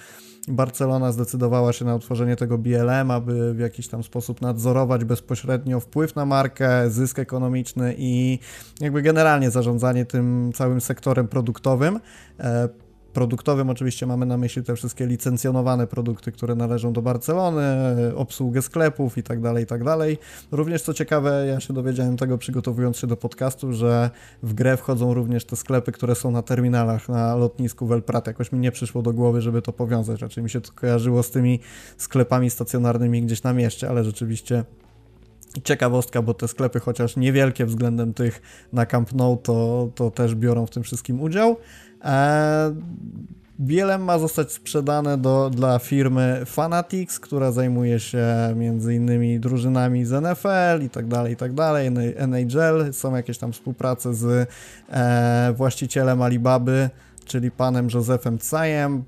Barcelona zdecydowała się na utworzenie tego BLM, aby w jakiś tam sposób nadzorować bezpośrednio wpływ na markę, zysk ekonomiczny i jakby generalnie zarządzanie tym całym sektorem produktowym. Produktowym oczywiście mamy na myśli te wszystkie licencjonowane produkty, które należą do Barcelony, obsługę sklepów i tak dalej, i tak dalej. Również co ciekawe, ja się dowiedziałem tego przygotowując się do podcastu, że w grę wchodzą również te sklepy, które są na terminalach na lotnisku Welprat. Jakoś mi nie przyszło do głowy, żeby to powiązać. Raczej mi się to kojarzyło z tymi sklepami stacjonarnymi gdzieś na mieście, ale rzeczywiście ciekawostka, bo te sklepy, chociaż niewielkie względem tych na Camp Nou, to, to też biorą w tym wszystkim udział. E, BLM ma zostać sprzedane do, dla firmy Fanatics, która zajmuje się innymi drużynami z NFL i tak dalej, i tak dalej, NHL. Są jakieś tam współprace z e, właścicielem Alibaby, czyli panem Józefem Cajem.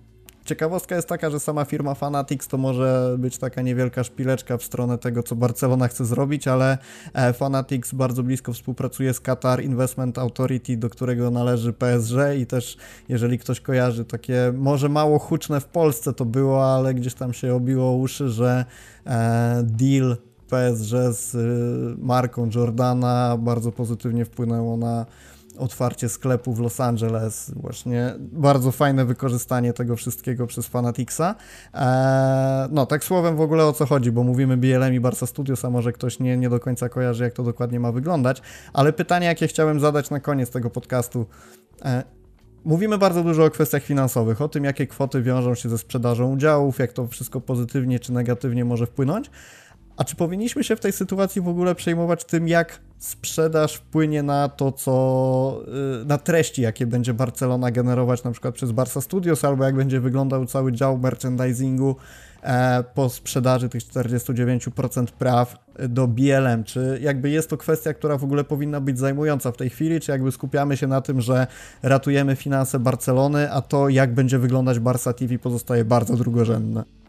Ciekawostka jest taka, że sama firma Fanatics to może być taka niewielka szpileczka w stronę tego, co Barcelona chce zrobić, ale e, Fanatics bardzo blisko współpracuje z Qatar Investment Authority, do którego należy PSG i też, jeżeli ktoś kojarzy, takie może mało huczne w Polsce to było, ale gdzieś tam się obiło uszy, że e, deal PSG z y, marką Jordana bardzo pozytywnie wpłynęło na otwarcie sklepu w Los Angeles. Właśnie bardzo fajne wykorzystanie tego wszystkiego przez Fanaticsa. Eee, no, tak słowem w ogóle o co chodzi, bo mówimy BLM i Barca Studios, a może ktoś nie, nie do końca kojarzy, jak to dokładnie ma wyglądać. Ale pytanie, jakie chciałem zadać na koniec tego podcastu. Eee, Mówimy bardzo dużo o kwestiach finansowych, o tym, jakie kwoty wiążą się ze sprzedażą udziałów, jak to wszystko pozytywnie czy negatywnie może wpłynąć. A czy powinniśmy się w tej sytuacji w ogóle przejmować tym, jak sprzedaż wpłynie na to, co y, na treści, jakie będzie Barcelona generować na przykład przez Barca Studios, albo jak będzie wyglądał cały dział merchandisingu e, po sprzedaży tych 49% praw do BLM? Czy jakby jest to kwestia, która w ogóle powinna być zajmująca w tej chwili, czy jakby skupiamy się na tym, że ratujemy finanse Barcelony, a to jak będzie wyglądać Barca TV pozostaje bardzo drugorzędne?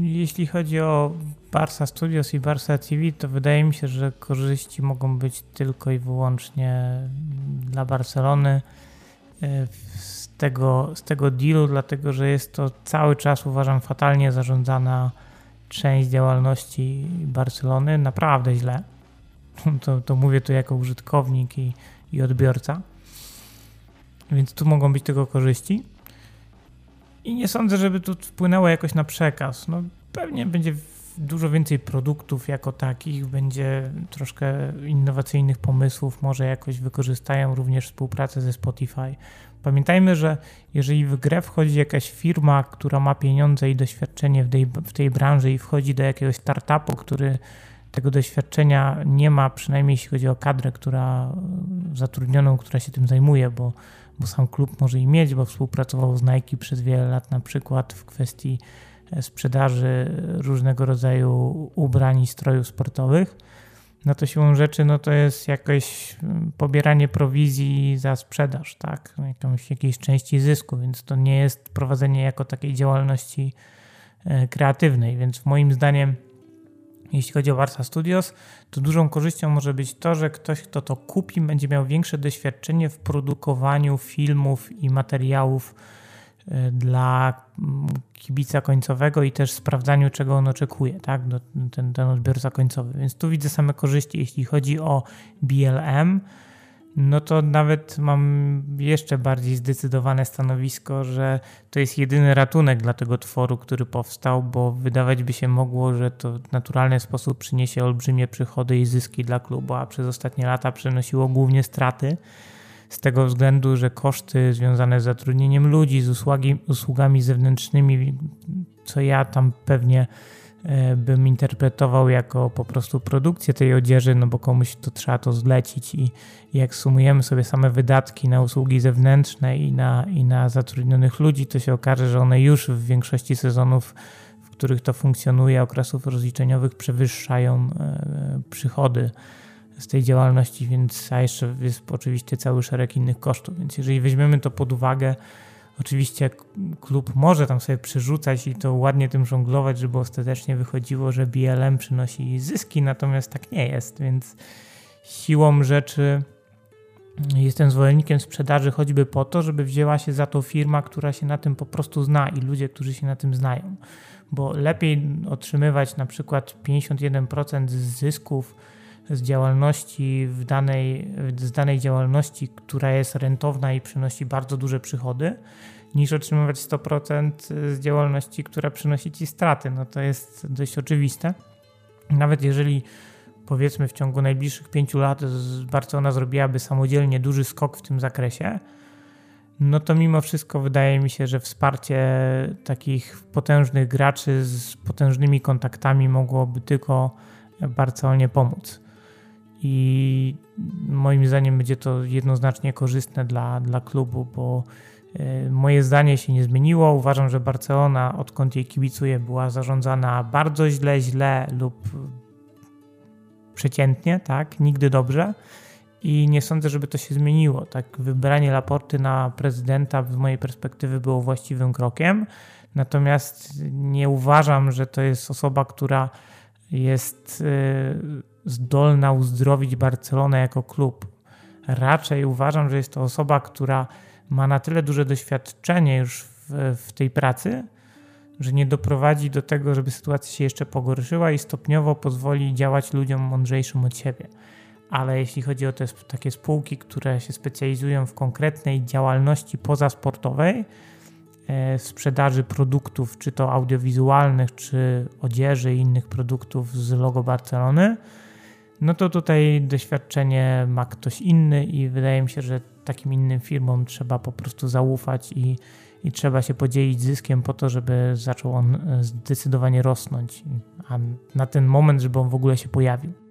Jeśli chodzi o Barca Studios i Barca TV, to wydaje mi się, że korzyści mogą być tylko i wyłącznie dla Barcelony e, z tego, z tego dealu, dlatego że jest to cały czas uważam fatalnie zarządzana część działalności Barcelony, naprawdę źle. To, to mówię tu jako użytkownik i, i odbiorca. Więc tu mogą być tego korzyści. I nie sądzę, żeby to wpłynęło jakoś na przekaz. No, pewnie będzie dużo więcej produktów jako takich, będzie troszkę innowacyjnych pomysłów, może jakoś wykorzystają również współpracę ze Spotify. Pamiętajmy, że jeżeli w grę wchodzi jakaś firma, która ma pieniądze i doświadczenie w tej, w tej branży i wchodzi do jakiegoś startupu, który tego doświadczenia nie ma, przynajmniej jeśli chodzi o kadrę, która zatrudnioną, która się tym zajmuje, bo bo sam klub może i mieć, bo współpracował z Nike przez wiele lat na przykład w kwestii e, sprzedaży różnego rodzaju ubrań i strojów sportowych, no to siłą rzeczy no to jest jakieś mm, pobieranie prowizji za sprzedaż, tak, jakąś, jakiejś części zysku, więc to nie jest prowadzenie jako takiej działalności e, kreatywnej, więc moim zdaniem jeśli chodzi o Barca Studios, to dużą korzyścią może być to, że ktoś, kto to kupi, będzie miał większe doświadczenie w produkowaniu filmów i materiałów e, dla mm, kibica końcowego i też sprawdzaniu, czego on oczekuje, tak? ten, ten odbiorca końcowy. Więc tu widzę same korzyści, jeśli chodzi o BLM no to nawet mam jeszcze bardziej zdecydowane stanowisko, że to jest jedyny ratunek dla tego tworu, który powstał, bo wydawać by się mogło, że to w naturalny sposób przyniesie olbrzymie przychody i zyski dla klubu, a przez ostatnie lata przynosiło głównie straty. Z tego względu, że koszty związane z zatrudnieniem ludzi, z usługami zewnętrznymi, co ja tam pewnie bym interpretował jako po prostu produkcję tej odzieży, no bo komuś to trzeba to zlecić i jak sumujemy sobie same wydatki na usługi zewnętrzne i na, i na zatrudnionych ludzi, to się okaże, że one już w większości sezonów, w których to funkcjonuje, okresów rozliczeniowych przewyższają e, przychody z tej działalności, więc a jeszcze jest oczywiście cały szereg innych kosztów, więc jeżeli weźmiemy to pod uwagę, Oczywiście klub może tam sobie przerzucać i to ładnie tym żonglować, żeby ostatecznie wychodziło, że BLM przynosi zyski, natomiast tak nie jest, więc siłą rzeczy jestem zwolennikiem sprzedaży choćby po to, żeby wzięła się za to firma, która się na tym po prostu zna i ludzie, którzy się na tym znają. Bo lepiej otrzymywać na przykład 51% zysków z działalności w danej, z danej działalności, która jest rentowna i przynosi bardzo duże przychody, niż otrzymywać 100% z działalności, która przynosi ci straty. No to jest dość oczywiste. Nawet jeżeli powiedzmy w ciągu najbliższych pięciu lat Barcelona zrobiłaby samodzielnie duży skok w tym zakresie, no to mimo wszystko wydaje mi się, że wsparcie takich potężnych graczy z potężnymi kontaktami mogłoby tylko Barcelonie pomóc i moim zdaniem będzie to jednoznacznie korzystne dla, dla klubu, bo e, moje zdanie się nie zmieniło. Uważam, że Barcelona, odkąd jej kibicuję, była zarządzana bardzo źle, źle lub przeciętnie, tak, nigdy dobrze. I nie sądzę, żeby to się zmieniło. Tak, wybranie Laporty na prezydenta z mojej perspektywy było właściwym krokiem. Natomiast nie uważam, że to jest osoba, która jest zdolna uzdrowić Barcelonę jako klub. Raczej uważam, że jest to osoba, która ma na tyle duże doświadczenie już w, w tej pracy, że nie doprowadzi do tego, żeby sytuacja się jeszcze pogorszyła i stopniowo pozwoli działać ludziom mądrzejszym od siebie. Ale jeśli chodzi o te takie spółki, które się specjalizują w konkretnej działalności pozasportowej, e, sprzedaży produktów, czy to audiowizualnych, czy odzieży i innych produktów z logo Barcelony, no to tutaj doświadczenie ma ktoś inny i wydaje mi się, że takim innym firmom trzeba po prostu zaufać i, i trzeba się podzielić zyskiem po to, żeby zaczął on e, zdecydowanie rosnąć, a na ten moment, żeby on w ogóle się pojawił.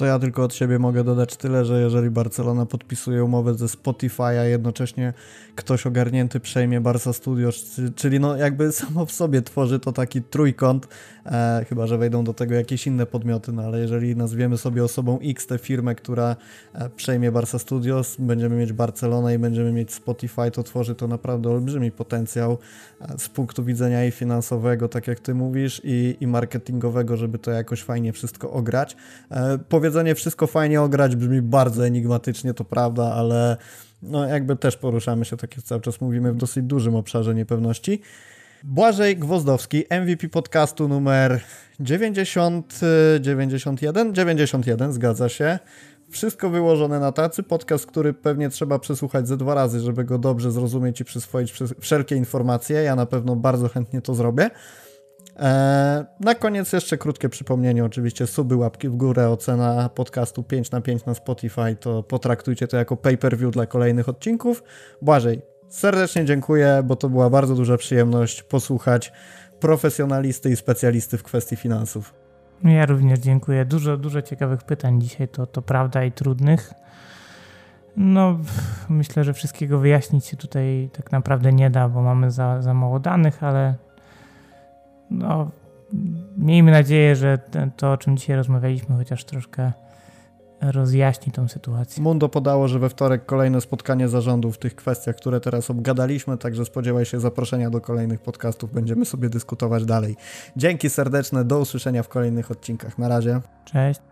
To ja tylko od siebie mogę dodać tyle, że jeżeli Barcelona podpisuje umowę ze Spotify, a jednocześnie ktoś ogarnięty przejmie Barca Studios, czyli no jakby samo w sobie tworzy to taki trójkąt, e, chyba że wejdą do tego jakieś inne podmioty, no ale jeżeli nazwiemy sobie osobą X tę firmę, która e, przejmie Barca Studios, będziemy mieć Barcelonę i będziemy mieć Spotify, to tworzy to naprawdę olbrzymi potencjał e, z punktu widzenia i finansowego, tak jak ty mówisz, i, i marketingowego, żeby to jakoś fajnie wszystko ograć. E, powiedzenie wszystko fajnie ograć brzmi bardzo enigmatycznie, to prawda, ale no jakby też poruszamy się, tak jak cały czas mówimy, w dosyć dużym obszarze niepewności. Błażej Gwozdowski, MVP podcastu numer 90, 91, 91, zgadza się. Wszystko wyłożone na tacy, podcast, który pewnie trzeba przesłuchać ze dwa razy, żeby go dobrze zrozumieć i przyswoić wszelkie informacje. Ja na pewno bardzo chętnie to zrobię. Eee, na koniec jeszcze krótkie przypomnienie, oczywiście suby, łapki w górę, ocena podcastu 5 na 5 na Spotify, to potraktujcie to jako pay-per-view dla kolejnych odcinków. Błażej, serdecznie dziękuję, bo to była bardzo duża przyjemność posłuchać profesjonalisty i specjalisty w kwestii finansów. Ja również dziękuję. Dużo, dużo ciekawych pytań dzisiaj, to, to prawda i trudnych. No, myślę, że wszystkiego wyjaśnić się tutaj tak naprawdę nie da, bo mamy za, za mało danych, ale no, miejmy nadzieję, że to, o czym dzisiaj rozmawialiśmy, chociaż troszkę rozjaśni tą sytuację. Mundo podało, że we wtorek kolejne spotkanie zarządu w tych kwestiach, które teraz obgadaliśmy, także spodziewaj się zaproszenia do kolejnych podcastów. Będziemy sobie dyskutować dalej. Dzięki serdeczne, do usłyszenia w kolejnych odcinkach. Na razie. Cześć.